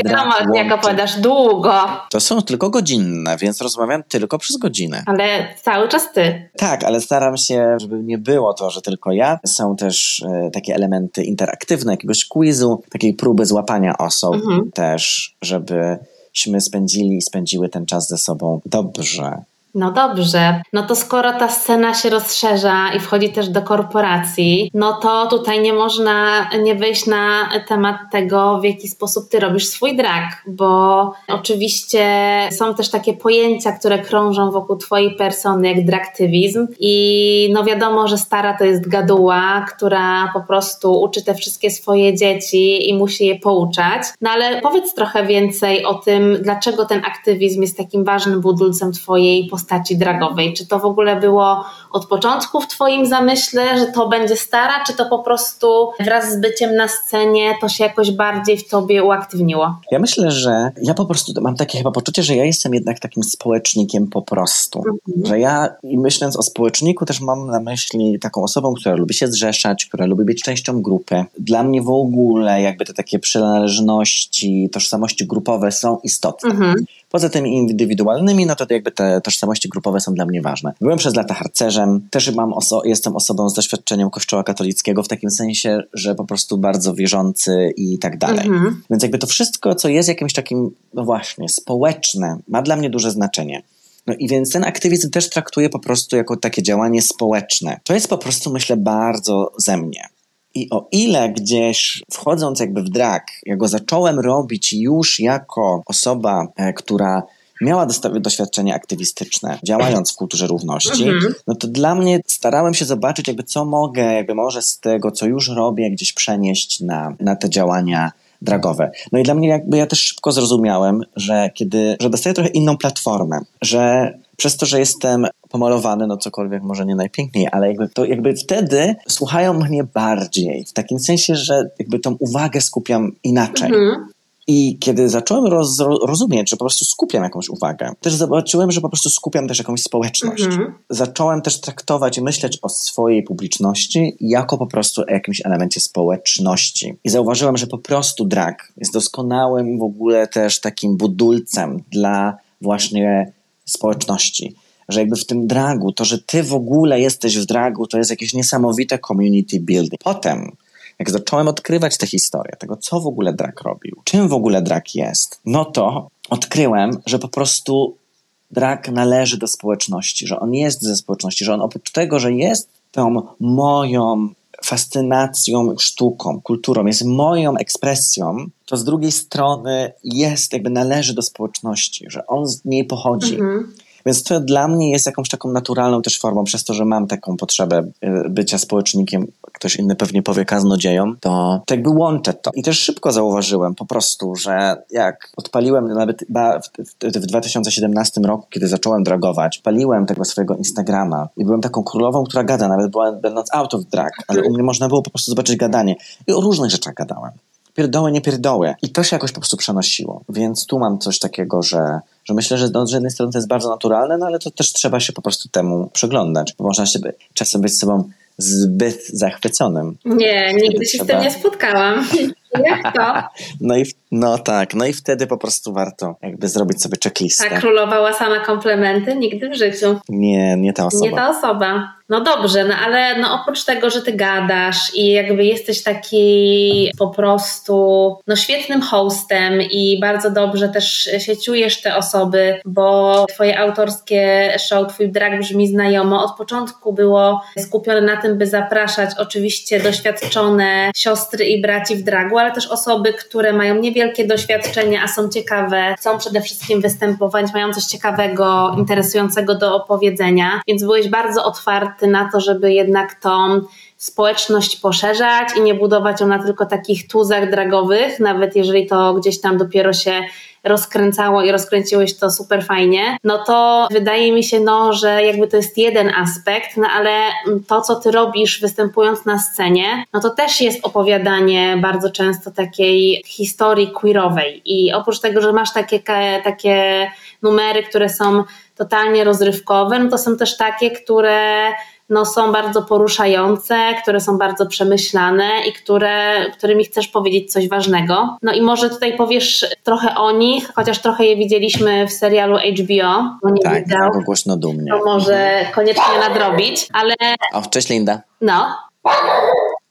jak opowiadasz długo. To są tylko godzinne, więc rozmawiam tylko przez godzinę. Ale cały czas ty. Tak, ale staram się, żeby nie było to, że tylko ja. Są też e, takie elementy interaktywne, jakiegoś quizu, takiej próby złapania osób mhm. też, żeby byśmy spędzili i spędziły ten czas ze sobą dobrze. No dobrze, no to skoro ta scena się rozszerza i wchodzi też do korporacji, no to tutaj nie można nie wejść na temat tego, w jaki sposób ty robisz swój drag, bo oczywiście są też takie pojęcia, które krążą wokół twojej persony, jak draktywizm i no wiadomo, że stara to jest gaduła, która po prostu uczy te wszystkie swoje dzieci i musi je pouczać. No ale powiedz trochę więcej o tym, dlaczego ten aktywizm jest takim ważnym budulcem twojej postaci postaci dragowej? Czy to w ogóle było od początku w Twoim zamyśle, że to będzie stara, czy to po prostu wraz z byciem na scenie to się jakoś bardziej w Tobie uaktywniło? Ja myślę, że ja po prostu mam takie chyba poczucie, że ja jestem jednak takim społecznikiem po prostu. Mhm. Że ja, i myśląc o społeczniku, też mam na myśli taką osobą, która lubi się zrzeszać, która lubi być częścią grupy. Dla mnie w ogóle jakby te takie przynależności, tożsamości grupowe są istotne. Mhm. Poza tymi indywidualnymi, no to jakby te tożsamości grupowe są dla mnie ważne. Byłem przez lata harcerzem, też mam oso jestem osobą z doświadczeniem kościoła katolickiego w takim sensie, że po prostu bardzo wierzący i tak dalej. Mhm. Więc jakby to wszystko, co jest jakimś takim, no właśnie, społeczne, ma dla mnie duże znaczenie. No i więc ten aktywizm też traktuję po prostu jako takie działanie społeczne. To jest po prostu, myślę, bardzo ze mnie. I o ile gdzieś wchodząc jakby w drag, ja go zacząłem robić już jako osoba, e, która miała doświadczenie aktywistyczne, działając w kulturze równości, mhm. no to dla mnie starałem się zobaczyć, jakby co mogę, jakby może z tego, co już robię, gdzieś przenieść na, na te działania dragowe. No i dla mnie jakby ja też szybko zrozumiałem, że kiedy, że dostaję trochę inną platformę, że przez to, że jestem pomalowany, no cokolwiek może nie najpiękniej, ale jakby to jakby wtedy słuchają mnie bardziej, w takim sensie, że jakby tą uwagę skupiam inaczej. Mhm. I kiedy zacząłem roz, rozumieć, że po prostu skupiam jakąś uwagę, też zobaczyłem, że po prostu skupiam też jakąś społeczność. Mhm. Zacząłem też traktować i myśleć o swojej publiczności jako po prostu o jakimś elemencie społeczności. I zauważyłem, że po prostu drag jest doskonałym w ogóle też takim budulcem dla właśnie społeczności. Że jakby w tym dragu, to, że ty w ogóle jesteś w dragu, to jest jakieś niesamowite community building. Potem, jak zacząłem odkrywać tę historię, tego co w ogóle drag robił, czym w ogóle drag jest, no to odkryłem, że po prostu drag należy do społeczności, że on jest ze społeczności, że on oprócz tego, że jest tą moją fascynacją sztuką, kulturą, jest moją ekspresją, to z drugiej strony jest, jakby należy do społeczności, że on z niej pochodzi. Mhm. Więc to dla mnie jest jakąś taką naturalną też formą, przez to, że mam taką potrzebę y, bycia społecznikiem, ktoś inny pewnie powie kaznodzieją, to, to jakby łączę to. I też szybko zauważyłem po prostu, że jak odpaliłem nawet w 2017 roku, kiedy zacząłem dragować, paliłem tego swojego Instagrama i byłem taką królową, która gada, nawet była, będąc out of drag, ale u mnie można było po prostu zobaczyć gadanie. I o różnych rzeczach gadałem pierdoły, nie pierdoły. I to się jakoś po prostu przenosiło. Więc tu mam coś takiego, że, że myślę, że no, z jednej strony to jest bardzo naturalne, no ale to też trzeba się po prostu temu przyglądać. Bo można się czasem być sobą zbyt zachwyconym. Nie, nigdy się trzeba... z tym nie spotkałam. Jak to? No, i, no tak, no i wtedy po prostu warto jakby zrobić sobie checklistę. Tak, królowała same komplementy? Nigdy w życiu. Nie, nie ta osoba. Nie ta osoba. No dobrze, no ale no oprócz tego, że ty gadasz i jakby jesteś taki po prostu no świetnym hostem i bardzo dobrze też się czujesz te osoby, bo twoje autorskie show, twój drag brzmi znajomo. Od początku było skupione na tym, by zapraszać oczywiście doświadczone siostry i braci w dragu, ale też osoby, które mają niewielkie doświadczenie, a są ciekawe, chcą przede wszystkim występować, mają coś ciekawego, interesującego do opowiedzenia, więc byłeś bardzo otwarty na to, żeby jednak tą społeczność poszerzać i nie budować ją na tylko takich tuzach dragowych, nawet jeżeli to gdzieś tam dopiero się rozkręcało i rozkręciłeś to super fajnie, no to wydaje mi się, no, że jakby to jest jeden aspekt, no ale to, co ty robisz występując na scenie, no to też jest opowiadanie bardzo często takiej historii queerowej. I oprócz tego, że masz takie, takie numery, które są totalnie rozrywkowe, no to są też takie, które no, są bardzo poruszające, które są bardzo przemyślane i które, którymi chcesz powiedzieć coś ważnego. No i może tutaj powiesz trochę o nich, chociaż trochę je widzieliśmy w serialu HBO. Bo nie tak, widział, głośno dumnie. To może koniecznie nadrobić, ale... O, cześć Linda. No,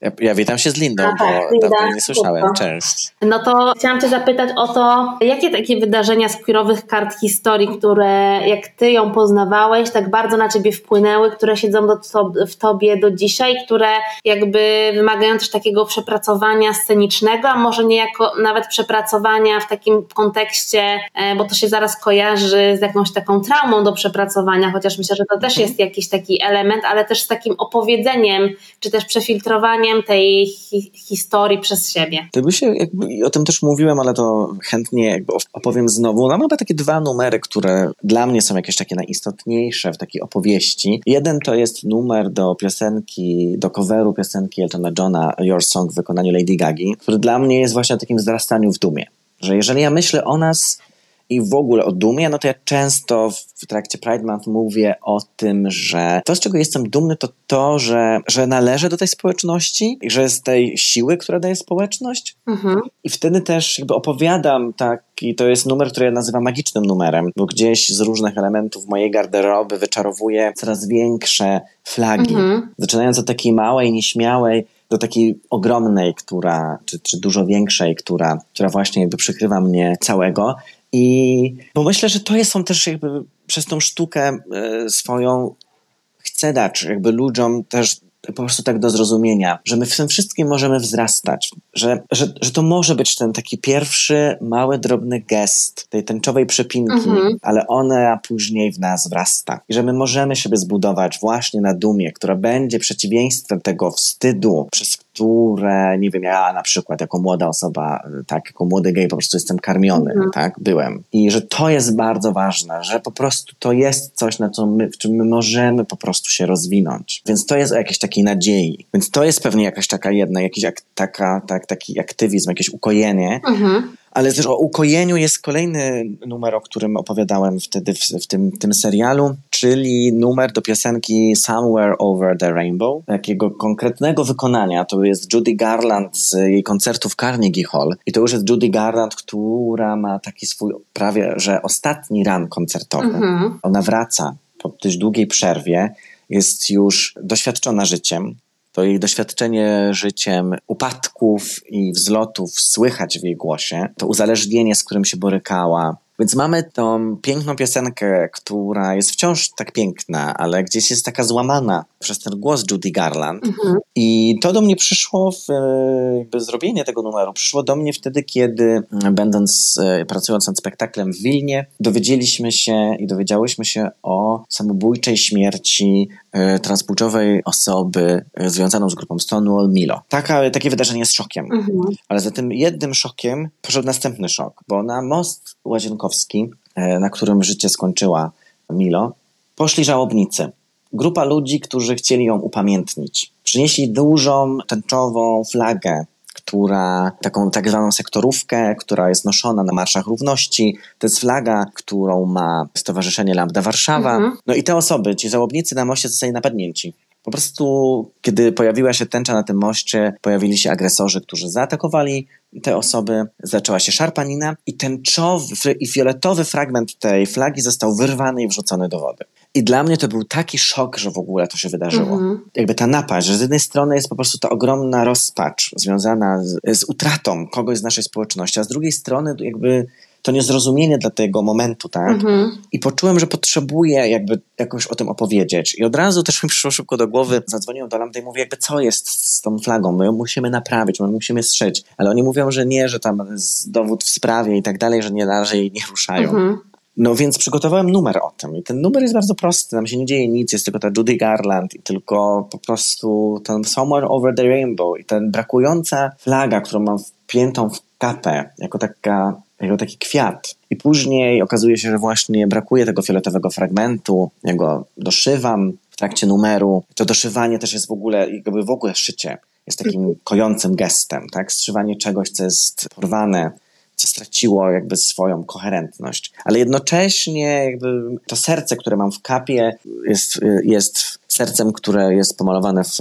ja, ja, witam się z Lindą, A, tak, bo Linda, dawno nie słyszałem. Cześć. No to chciałam Cię zapytać o to, jakie takie wydarzenia z queerowych kart historii, które jak Ty ją poznawałeś, tak bardzo na Ciebie wpłynęły, które siedzą do, w Tobie do dzisiaj, które jakby wymagają też takiego przepracowania scenicznego, a może niejako nawet przepracowania w takim kontekście, e, bo to się zaraz kojarzy z jakąś taką traumą do przepracowania, chociaż myślę, że to też jest jakiś taki element, ale też z takim opowiedzeniem, czy też przefiltrowaniem tej hi historii przez siebie. To by się, jakby, o tym też mówiłem, ale to chętnie jakby opowiem znowu. No, mamy takie dwa numery, które dla mnie są jakieś takie najistotniejsze w takiej opowieści. Jeden to jest numer do piosenki, do coveru piosenki Eltona Johna Your Song w wykonaniu Lady Gagi, który dla mnie jest właśnie o takim wzrastaniu w dumie. Że jeżeli ja myślę o nas i w ogóle o dumie, no to ja często w trakcie Pride Month mówię o tym, że to, z czego jestem dumny, to to, że, że należę do tej społeczności i że z tej siły, która daje społeczność. Mhm. I wtedy też jakby opowiadam taki, to jest numer, który ja nazywam magicznym numerem, bo gdzieś z różnych elementów mojej garderoby wyczarowuję coraz większe flagi. Mhm. Zaczynając od takiej małej, nieśmiałej, do takiej ogromnej, która, czy, czy dużo większej, która, która właśnie jakby przykrywa mnie całego. I bo myślę, że to jest, są też jakby przez tą sztukę e, swoją chcę dać jakby ludziom też po prostu tak do zrozumienia, że my w tym wszystkim możemy wzrastać, że, że, że to może być ten taki pierwszy, mały, drobny gest tej tęczowej przepinki, mhm. ale ona później w nas wrasta. I że my możemy siebie zbudować właśnie na dumie, która będzie przeciwieństwem tego wstydu, przez które, nie wiem, ja na przykład jako młoda osoba, tak, jako młody gej po prostu jestem karmiony, mhm. tak, byłem. I że to jest bardzo ważne, że po prostu to jest coś, na co my, w czym my możemy po prostu się rozwinąć. Więc to jest o jakiejś takiej nadziei. Więc to jest pewnie jakaś taka jedna, jakiś ak, taka, tak, taki aktywizm, jakieś ukojenie. Mhm. Ale też o ukojeniu jest kolejny numer, o którym opowiadałem wtedy w, w tym, tym serialu, czyli numer do piosenki Somewhere Over the Rainbow, takiego konkretnego wykonania. To jest Judy Garland z jej koncertu w Carnegie Hall. I to już jest Judy Garland, która ma taki swój prawie, że ostatni ran koncertowy. Mhm. Ona wraca po dość długiej przerwie, jest już doświadczona życiem, to jej doświadczenie życiem upadków i wzlotów słychać w jej głosie, to uzależnienie, z którym się borykała, Więc mamy tą piękną piosenkę, która jest wciąż tak piękna, ale gdzieś jest taka złamana przez ten głos Judy Garland. Mhm. I to do mnie przyszło, w, jakby zrobienie tego numeru, przyszło do mnie wtedy, kiedy mm, będąc, e, pracując nad spektaklem w Wilnie, dowiedzieliśmy się i dowiedziałyśmy się o samobójczej śmierci e, transpłciowej osoby e, związaną z grupą Stonewall Milo. Taka, takie wydarzenie jest szokiem. Mhm. Ale za tym jednym szokiem poszedł następny szok, bo na most łazienkowski, na którym życie skończyła Milo, poszli żałobnicy grupa ludzi, którzy chcieli ją upamiętnić. Przynieśli dużą tęczową flagę która, taką tak zwaną sektorówkę, która jest noszona na marszach równości. To jest flaga, którą ma Stowarzyszenie Lambda Warszawa. Mhm. No i te osoby, ci żałobnicy na moście zostali napadnięci. Po prostu, kiedy pojawiła się tęcza na tym moście, pojawili się agresorzy, którzy zaatakowali te osoby, zaczęła się szarpanina i tęczowy i fioletowy fragment tej flagi został wyrwany i wrzucony do wody. I dla mnie to był taki szok, że w ogóle to się wydarzyło. Mhm. Jakby ta napaść, że z jednej strony jest po prostu ta ogromna rozpacz związana z, z utratą kogoś z naszej społeczności, a z drugiej strony jakby to niezrozumienie dla tego momentu, tak? Mhm. I poczułem, że potrzebuję jakby jakoś o tym opowiedzieć. I od razu też mi przyszło szybko do głowy, zadzwoniłem do Lambda i mówię, jakby co jest z tą flagą? My ją musimy naprawić, my ją musimy strzyć. Ale oni mówią, że nie, że tam jest dowód w sprawie i tak dalej, że nie należy jej nie ruszają. Mhm. No więc przygotowałem numer o tym i ten numer jest bardzo prosty, tam się nie dzieje nic, jest tylko ta Judy Garland i tylko po prostu ten Somewhere Over the Rainbow i ten brakująca flaga, którą mam wpiętą w kapę, jako, taka, jako taki kwiat. I później okazuje się, że właśnie brakuje tego fioletowego fragmentu, ja go doszywam w trakcie numeru. To doszywanie też jest w ogóle, jakby w ogóle szycie jest takim kojącym gestem, tak? Strzywanie czegoś, co jest porwane, co straciło jakby swoją koherentność. Ale jednocześnie jakby to serce, które mam w kapie jest, jest sercem, które jest pomalowane w,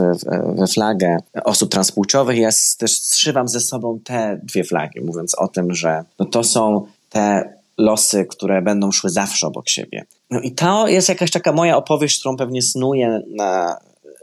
we flagę osób transpłciowych. Ja też zszywam ze sobą te dwie flagi, mówiąc o tym, że no to są te losy, które będą szły zawsze obok siebie. No i to jest jakaś taka moja opowieść, którą pewnie snuję na,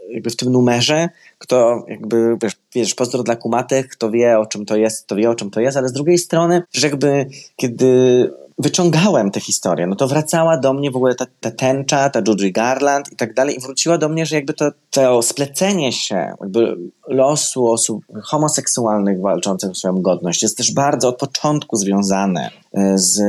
jakby w tym numerze, kto jakby, wiesz, wiesz, pozdro dla kumatych, kto wie o czym to jest, to wie o czym to jest, ale z drugiej strony, że jakby kiedy wyciągałem tę historię, no to wracała do mnie w ogóle ta, ta tęcza, ta Judy Garland i tak dalej i wróciła do mnie, że jakby to, to splecenie się jakby losu osób homoseksualnych walczących o swoją godność jest też bardzo od początku związane e, z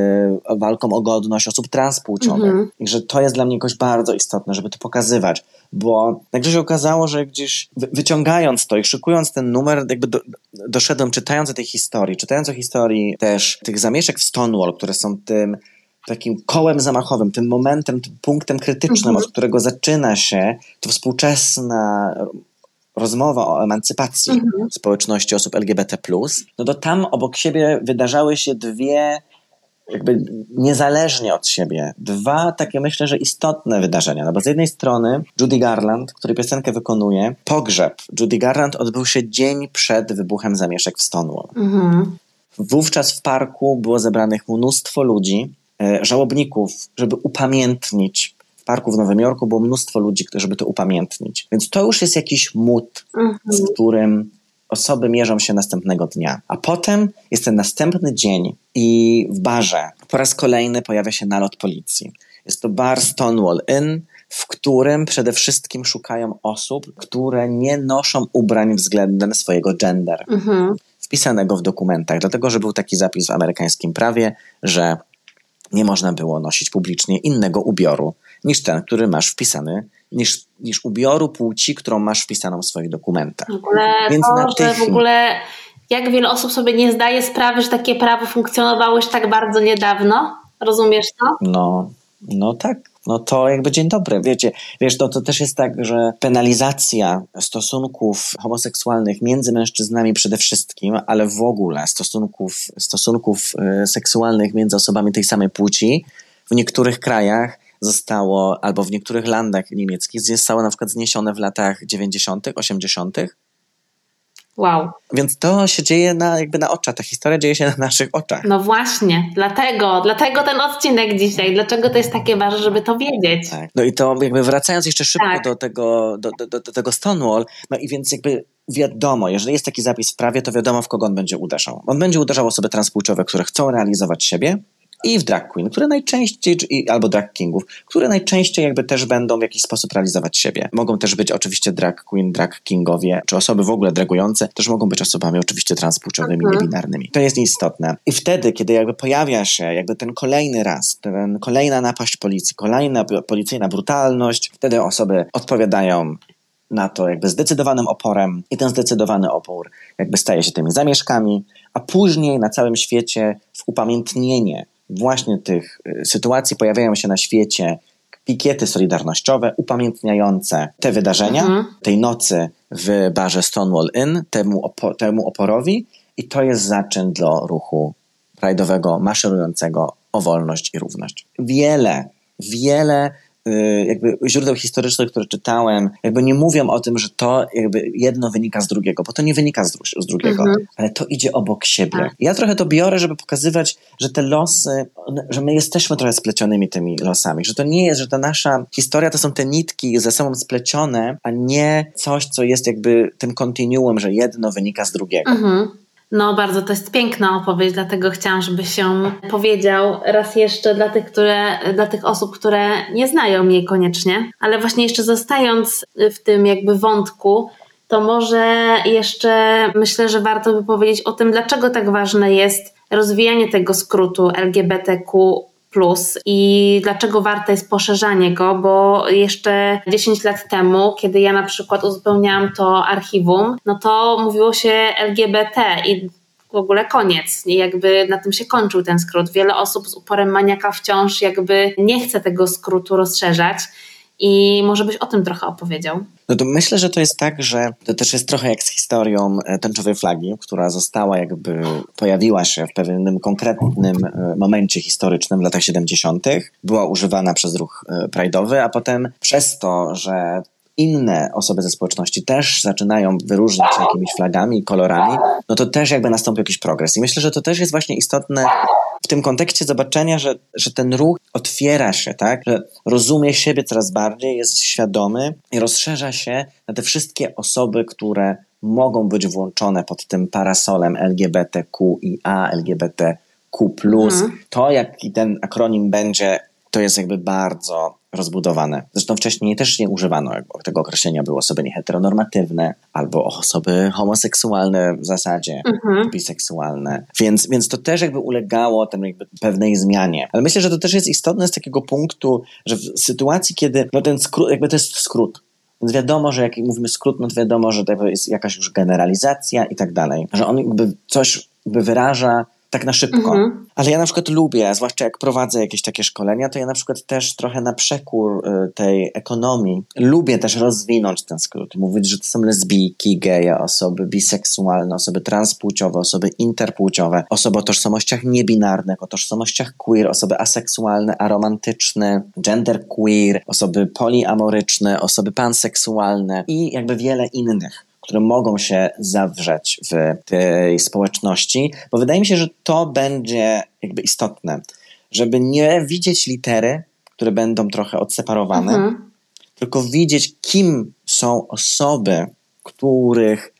walką o godność osób transpłciowych -hmm. i że to jest dla mnie jakoś bardzo istotne, żeby to pokazywać, bo także się okazało, że gdzieś wyciągając to i szykując ten numer, jakby do, doszedłem, czytając o tej historii, czytając o historii też tych zamieszek w Stonewall, które są tym takim kołem zamachowym, tym momentem, tym punktem krytycznym, mhm. od którego zaczyna się to współczesna rozmowa o emancypacji mhm. społeczności osób LGBT, no to tam obok siebie wydarzały się dwie jakby niezależnie od siebie. Dwa takie myślę, że istotne wydarzenia. No bo z jednej strony Judy Garland, który piosenkę wykonuje, pogrzeb Judy Garland odbył się dzień przed wybuchem zamieszek w Stonewall. Mhm. Wówczas w parku było zebranych mnóstwo ludzi, e, żałobników, żeby upamiętnić w parku w Nowym Jorku było mnóstwo ludzi, żeby to upamiętnić. Więc to już jest jakiś mód, mhm. z którym osoby mierzą się następnego dnia. A potem jest ten następny dzień i w barze po raz kolejny pojawia się nalot policji. Jest to bar Stonewall Inn, w którym przede wszystkim szukają osób, które nie noszą ubrań względem swojego gender. Mhm. Wpisanego w dokumentach, dlatego że był taki zapis w amerykańskim prawie, że nie można było nosić publicznie innego ubioru niż ten, który masz wpisany niż, niż ubioru płci, którą masz wpisaną w swoich dokumentach. W ogóle Więc to, tych... w ogóle jak wiele osób sobie nie zdaje sprawy, że takie prawo funkcjonowało już tak bardzo niedawno. Rozumiesz to? No, no tak. No to jakby dzień dobry, wiecie, wiesz, no to też jest tak, że penalizacja stosunków homoseksualnych między mężczyznami przede wszystkim, ale w ogóle stosunków, stosunków e, seksualnych między osobami tej samej płci w niektórych krajach zostało, albo w niektórych landach niemieckich zostało na przykład zniesione w latach 90., 80. Wow. Więc to się dzieje na, jakby na oczach, ta historia dzieje się na naszych oczach. No właśnie, dlatego, dlatego ten odcinek dzisiaj, dlaczego to jest takie ważne, żeby to wiedzieć. Tak. No i to jakby wracając jeszcze szybko tak. do, tego, do, do, do, do tego Stonewall, no i więc jakby wiadomo, jeżeli jest taki zapis w prawie, to wiadomo, w kogo on będzie uderzał. On będzie uderzał osoby transpłciowe, które chcą realizować siebie, i w drag queen, które najczęściej, albo drag kingów, które najczęściej jakby też będą w jakiś sposób realizować siebie. Mogą też być oczywiście drag queen, drag kingowie, czy osoby w ogóle dragujące, też mogą być osobami oczywiście transpłciowymi, mhm. niebinarnymi. To jest istotne. I wtedy, kiedy jakby pojawia się jakby ten kolejny raz, ten kolejna napaść policji, kolejna policyjna brutalność, wtedy osoby odpowiadają na to jakby zdecydowanym oporem i ten zdecydowany opór jakby staje się tymi zamieszkami, a później na całym świecie w upamiętnienie właśnie tych y, sytuacji pojawiają się na świecie pikiety solidarnościowe upamiętniające te wydarzenia, mhm. tej nocy w barze Stonewall Inn, temu, opo temu oporowi i to jest zaczyn dla ruchu rajdowego maszerującego o wolność i równość. Wiele, wiele jakby źródeł historycznych, które czytałem, jakby nie mówią o tym, że to jakby jedno wynika z drugiego, bo to nie wynika z, z drugiego, mhm. ale to idzie obok siebie. Tak. Ja trochę to biorę, żeby pokazywać, że te losy, że my jesteśmy trochę splecionymi tymi losami, że to nie jest, że ta nasza historia to są te nitki ze sobą splecione, a nie coś, co jest jakby tym kontinuum, że jedno wynika z drugiego. Mhm. No, bardzo to jest piękna opowieść, dlatego chciałam, żebyś się powiedział raz jeszcze dla tych, które, dla tych osób, które nie znają mnie koniecznie, ale właśnie jeszcze zostając w tym jakby wątku, to może jeszcze myślę, że warto by powiedzieć o tym, dlaczego tak ważne jest rozwijanie tego skrótu LGBTQ plus i dlaczego warte jest poszerzanie go, bo jeszcze 10 lat temu, kiedy ja na przykład uzupełniałam to archiwum, no to mówiło się LGBT i w ogóle koniec. Jakby na tym się kończył ten skrót. Wiele osób z uporem maniaka wciąż jakby nie chce tego skrótu rozszerzać. I może byś o tym trochę opowiedział. No to myślę, że to jest tak, że to też jest trochę jak z historią e, tęczowej flagi, która została jakby, pojawiła się w pewnym konkretnym e, momencie historycznym w latach 70., była używana przez ruch e, prajdowy, a potem przez to, że inne osoby ze społeczności też zaczynają wyróżniać się jakimiś flagami i kolorami, no to też jakby nastąpił jakiś progres. I myślę, że to też jest właśnie istotne w tym kontekście zobaczenia, że, że ten ruch otwiera się, tak? Że rozumie siebie coraz bardziej, jest świadomy i rozszerza się na te wszystkie osoby, które mogą być włączone pod tym parasolem LGBTQIA, LGBTQ+. Mhm. To, jaki ten akronim będzie, to jest jakby bardzo rozbudowane. Zresztą wcześniej też nie używano tego określenia, były osoby nieheteronormatywne albo osoby homoseksualne w zasadzie, mhm. biseksualne. Więc, więc to też jakby ulegało tym jakby pewnej zmianie. Ale myślę, że to też jest istotne z takiego punktu, że w sytuacji, kiedy no ten skrót, jakby to jest skrót, więc wiadomo, że jak mówimy skrót, no to wiadomo, że to jest jakaś już generalizacja i tak dalej. Że on jakby coś jakby wyraża tak na szybko. Mhm. Ale ja na przykład lubię, zwłaszcza jak prowadzę jakieś takie szkolenia, to ja na przykład też trochę na przekór y, tej ekonomii lubię też rozwinąć ten skrót. Mówić, że to są lesbijki, geje, osoby biseksualne, osoby transpłciowe, osoby interpłciowe, osoby o tożsamościach niebinarnych, o tożsamościach queer, osoby aseksualne, aromantyczne, genderqueer, osoby poliamoryczne, osoby panseksualne i jakby wiele innych które mogą się zawrzeć w tej społeczności, bo wydaje mi się, że to będzie jakby istotne, żeby nie widzieć litery, które będą trochę odseparowane, mhm. tylko widzieć, kim są osoby, których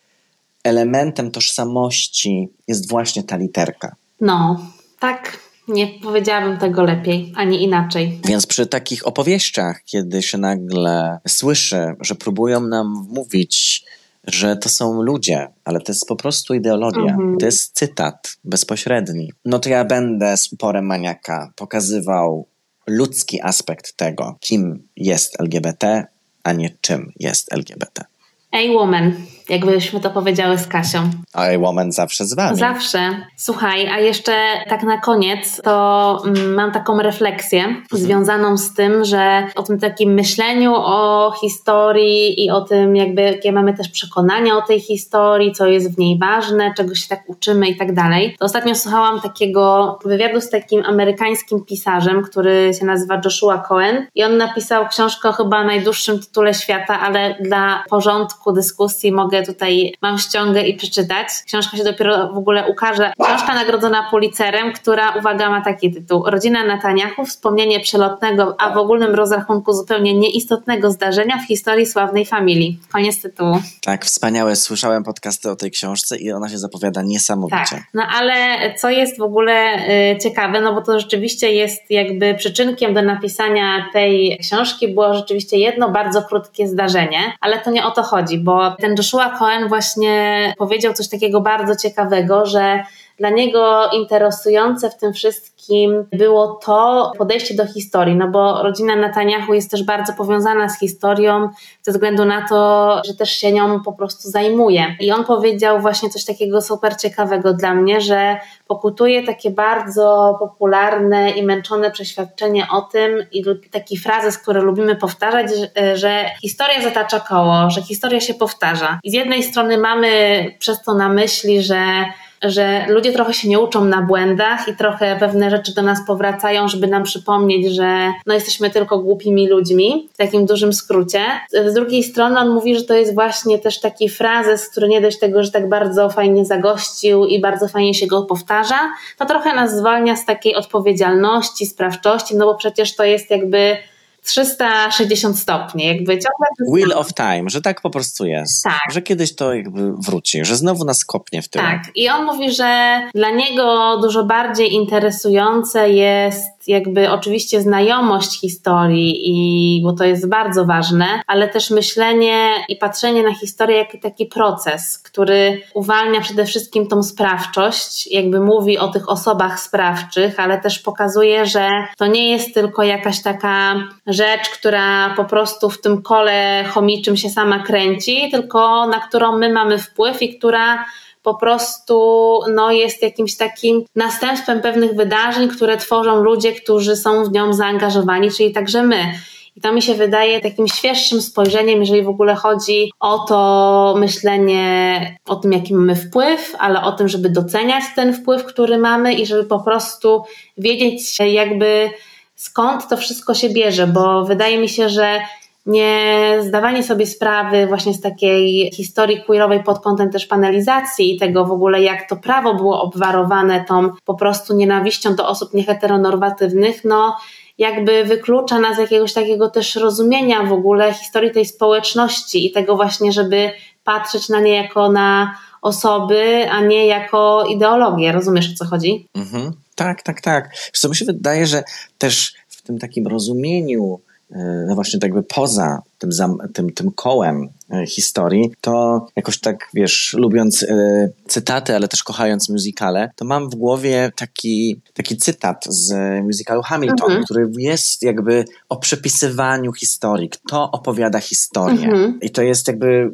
elementem tożsamości jest właśnie ta literka. No, tak. Nie powiedziałabym tego lepiej, ani inaczej. Więc przy takich opowieściach, kiedy się nagle słyszy, że próbują nam wmówić, że to są ludzie, ale to jest po prostu ideologia. Mhm. To jest cytat bezpośredni. No to ja będę z uporem maniaka pokazywał ludzki aspekt tego, kim jest LGBT, a nie czym jest LGBT. Ej, woman jakbyśmy to powiedziały z Kasią. A woman zawsze z wami. Zawsze. Słuchaj, a jeszcze tak na koniec, to mm, mam taką refleksję mhm. związaną z tym, że o tym takim myśleniu o historii i o tym jakby, jakie mamy też przekonania o tej historii, co jest w niej ważne, czego się tak uczymy i tak dalej. To ostatnio słuchałam takiego wywiadu z takim amerykańskim pisarzem, który się nazywa Joshua Cohen i on napisał książkę o chyba najdłuższym tytule świata, ale dla porządku dyskusji mogę tutaj, mam ściągę i przeczytać. Książka się dopiero w ogóle ukaże. Książka nagrodzona Pulitzerem, która, uwaga, ma taki tytuł. Rodzina Netanyahu, wspomnienie przelotnego, a w ogólnym rozrachunku zupełnie nieistotnego zdarzenia w historii sławnej familii. Koniec tytułu. Tak, wspaniałe. Słyszałem podcasty o tej książce i ona się zapowiada niesamowicie. Tak, no ale co jest w ogóle y, ciekawe, no bo to rzeczywiście jest jakby przyczynkiem do napisania tej książki było rzeczywiście jedno bardzo krótkie zdarzenie, ale to nie o to chodzi, bo ten Joshua Cohen właśnie powiedział coś takiego bardzo ciekawego, że dla niego interesujące w tym wszystkim było to podejście do historii, no bo rodzina Netanyahu jest też bardzo powiązana z historią ze względu na to, że też się nią po prostu zajmuje. I on powiedział właśnie coś takiego super ciekawego dla mnie, że pokutuje takie bardzo popularne i męczone przeświadczenie o tym i taki frazes, który lubimy powtarzać, że, że historia zatacza koło, że historia się powtarza. I z jednej strony mamy przez to na myśli, że że ludzie trochę się nie uczą na błędach i trochę pewne rzeczy do nas powracają, żeby nam przypomnieć, że no jesteśmy tylko głupimi ludźmi, w takim dużym skrócie. Z drugiej strony on mówi, że to jest właśnie też taki frazes, który nie dość tego, że tak bardzo fajnie zagościł i bardzo fajnie się go powtarza, to trochę nas zwalnia z takiej odpowiedzialności, sprawczości, no bo przecież to jest jakby 360 stopni, jakby ciągle. Wheel of Time, że tak po prostu jest. Tak. Że kiedyś to jakby wróci, że znowu nas kopnie w tym. Tak. I on mówi, że dla niego dużo bardziej interesujące jest jakby oczywiście znajomość historii, i, bo to jest bardzo ważne, ale też myślenie i patrzenie na historię jako taki proces, który uwalnia przede wszystkim tą sprawczość, jakby mówi o tych osobach sprawczych, ale też pokazuje, że to nie jest tylko jakaś taka rzecz, która po prostu w tym kole chomiczym się sama kręci, tylko na którą my mamy wpływ i która po prostu no, jest jakimś takim następstwem pewnych wydarzeń, które tworzą ludzie, którzy są w nią zaangażowani, czyli także my. I to mi się wydaje takim świeższym spojrzeniem, jeżeli w ogóle chodzi o to myślenie o tym, jaki mamy wpływ, ale o tym, żeby doceniać ten wpływ, który mamy i żeby po prostu wiedzieć, jakby skąd to wszystko się bierze, bo wydaje mi się, że nie zdawanie sobie sprawy właśnie z takiej historii queerowej pod kątem też panelizacji i tego w ogóle, jak to prawo było obwarowane tą po prostu nienawiścią do osób nieheteronormatywnych, no jakby wyklucza nas jakiegoś takiego też rozumienia w ogóle historii tej społeczności i tego właśnie, żeby patrzeć na nie jako na osoby, a nie jako ideologię. Rozumiesz o co chodzi? Mhm. Tak, tak, tak. Co mi się wydaje, że też w tym takim rozumieniu no właśnie tak jakby poza tym, tym, tym kołem e, historii, to jakoś tak, wiesz, lubiąc e, cytaty, ale też kochając muzykale, to mam w głowie taki, taki cytat z musicalu Hamilton, mhm. który jest jakby o przepisywaniu historii, kto opowiada historię. Mhm. I to jest jakby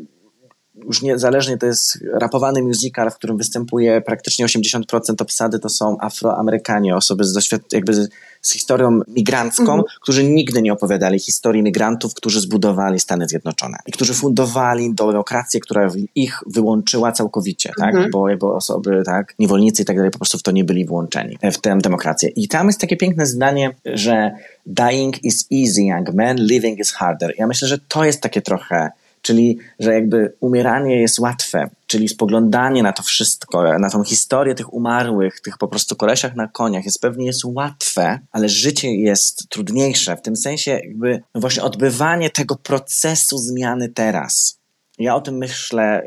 już niezależnie to jest rapowany musical, w którym występuje praktycznie 80% obsady, to są Afroamerykanie, osoby z doświad- jakby z, z historią migrancką, mhm. którzy nigdy nie opowiadali historii migrantów, którzy zbudowali Stany Zjednoczone i którzy fundowali demokrację, która ich wyłączyła całkowicie, tak? Mhm. Bo jakby osoby, tak, niewolnicy i tak dalej po prostu w to nie byli włączeni, w tę demokrację. I tam jest takie piękne zdanie, że dying is easy, young man, living is harder. Ja myślę, że to jest takie trochę czyli że jakby umieranie jest łatwe, czyli spoglądanie na to wszystko, na tą historię tych umarłych, tych po prostu kolesiach na koniach jest pewnie jest łatwe, ale życie jest trudniejsze, w tym sensie jakby no właśnie odbywanie tego procesu zmiany teraz. Ja o tym myślę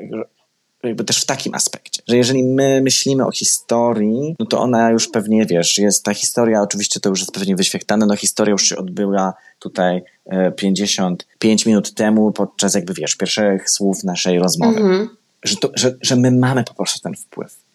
jakby też w takim aspekcie, że jeżeli my myślimy o historii, no to ona już pewnie, wiesz, jest ta historia, oczywiście to już jest pewnie wyświechtane, no historia już się odbyła tutaj 55 e, minut temu podczas jakby, wiesz, pierwszych słów naszej rozmowy. -hmm. Że, to, że, że my mamy po prostu ten wpływ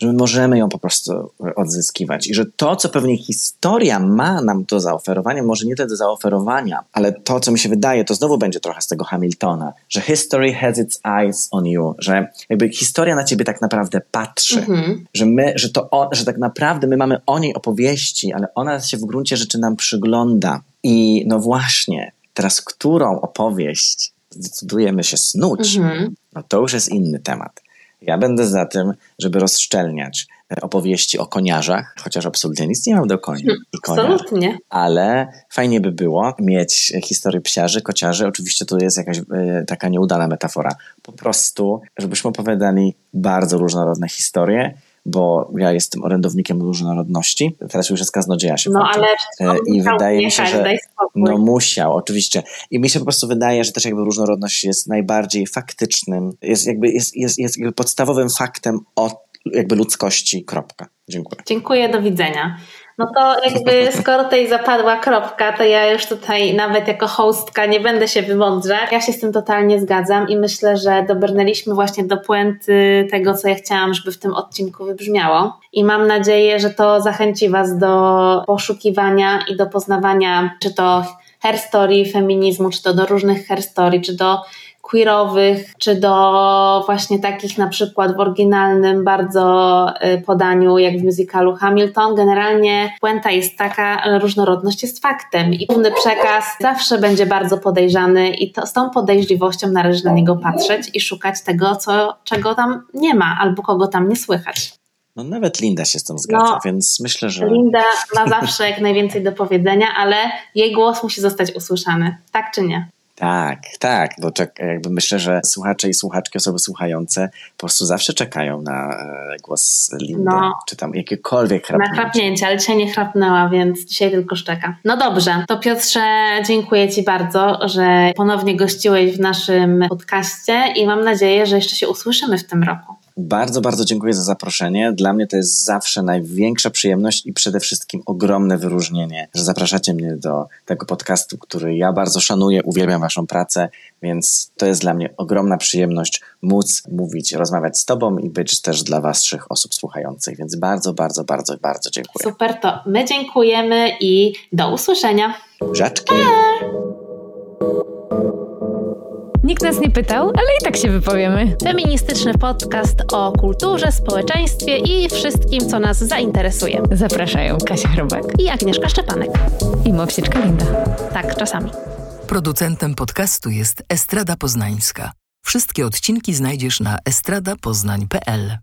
że my możemy ją po prostu odzyskiwać i że to, co pewnie historia ma nam do zaoferowania, może nie tyle do zaoferowania, ale to, co mi się wydaje, to znowu będzie trochę z tego Hamiltona, że history has its eyes on you, że jakby historia na ciebie tak naprawdę patrzy, mhm. że my, że to, on, że tak naprawdę my mamy o niej opowieści, ale ona się w gruncie rzeczy nam przygląda i no właśnie, teraz którą opowieść zdecydujemy się snuć, mhm. no to już jest inny temat. Ja będę za tym, żeby rozszczelniać opowieści o koniarzach, chociaż absolutnie nic nie mam do koni i koniar. Absolutnie. Ale fajnie by było mieć historię psiarzy, kociarzy. Oczywiście to jest jakaś e, taka nieudana metafora. Po prostu, żebyśmy opowiadali bardzo różnorodne historie, bo ja jestem orędownikiem różnorodności. Teraz już jest kaznodzieja się No ale E, I wydaje mi się, że no musiał, oczywiście. I mi się po prostu wydaje, że też jakby różnorodność jest najbardziej faktycznym, jest jakby, jest, jest, jest jakby podstawowym faktem o jakby ludzkości, kropka. Dziękuję. Dziękuję, do widzenia. No to jakby skoro tutaj zapadła kropka, to ja już tutaj nawet jako hostka nie będę się wymądrzać. Ja się z tym totalnie zgadzam i myślę, że dobrnęliśmy właśnie do puenty tego, co ja chciałam, żeby w tym odcinku wybrzmiało. I mam nadzieję, że to zachęci Was do poszukiwania i do poznawania, czy to hair story feminizmu, czy to do różnych hair story, czy do queerowych, czy do właśnie takich na przykład w oryginalnym bardzo y, podaniu, jak w musicalu Hamilton. Generalnie puenta jest taka, ale różnorodność jest faktem i główny przekaz zawsze będzie bardzo podejrzany i to, z tą podejrzliwością należy na niego patrzeć i szukać tego, co, czego tam nie ma albo kogo tam nie słychać. No nawet Linda się z tym zgadza, No, więc myślę, że Linda ma zawsze jak najwięcej do powiedzenia, ale jej głos musi zostać usłyszany. Tak czy nie? Tak, tak, bo czek, jakby myślę, że słuchacze i słuchaczki, osoby słuchające po prostu zawsze czekają na e, głos Lindy, No. czy tam jakiekolwiek Na chrapnięcie. chrapnięcie, ale dzisiaj nie chrapnęła, więc dzisiaj tylko szczeka. No dobrze, to Piotrze, dziękuję Ci bardzo, że ponownie gościłeś w naszym podcaście i mam nadzieję, że jeszcze się usłyszymy w tym roku. Bardzo, bardzo dziękuję za zaproszenie. Dla mnie to jest zawsze największa przyjemność i przede wszystkim ogromne wyróżnienie, że zapraszacie mnie do tego podcastu, który ja bardzo szanuję, uwielbiam Waszą pracę, więc to jest dla mnie ogromna przyjemność móc mówić, rozmawiać z Tobą i być też dla Waszych osób słuchających. Więc bardzo, bardzo, bardzo, bardzo dziękuję. Super, to my dziękujemy i do usłyszenia. Buziaczki! Nikt nas nie pytał, ale i tak się wypowiemy. Feministyczny podcast o kulturze, społeczeństwie i wszystkim, co nas zainteresuje. Zapraszają Kasia Chrobak I Agnieszka Szczepanek. i Mowsieczka Linda. Tak, czasami. Producentem podcastu jest Estrada Poznańska. Wszystkie odcinki znajdziesz na estradapoznań.pl.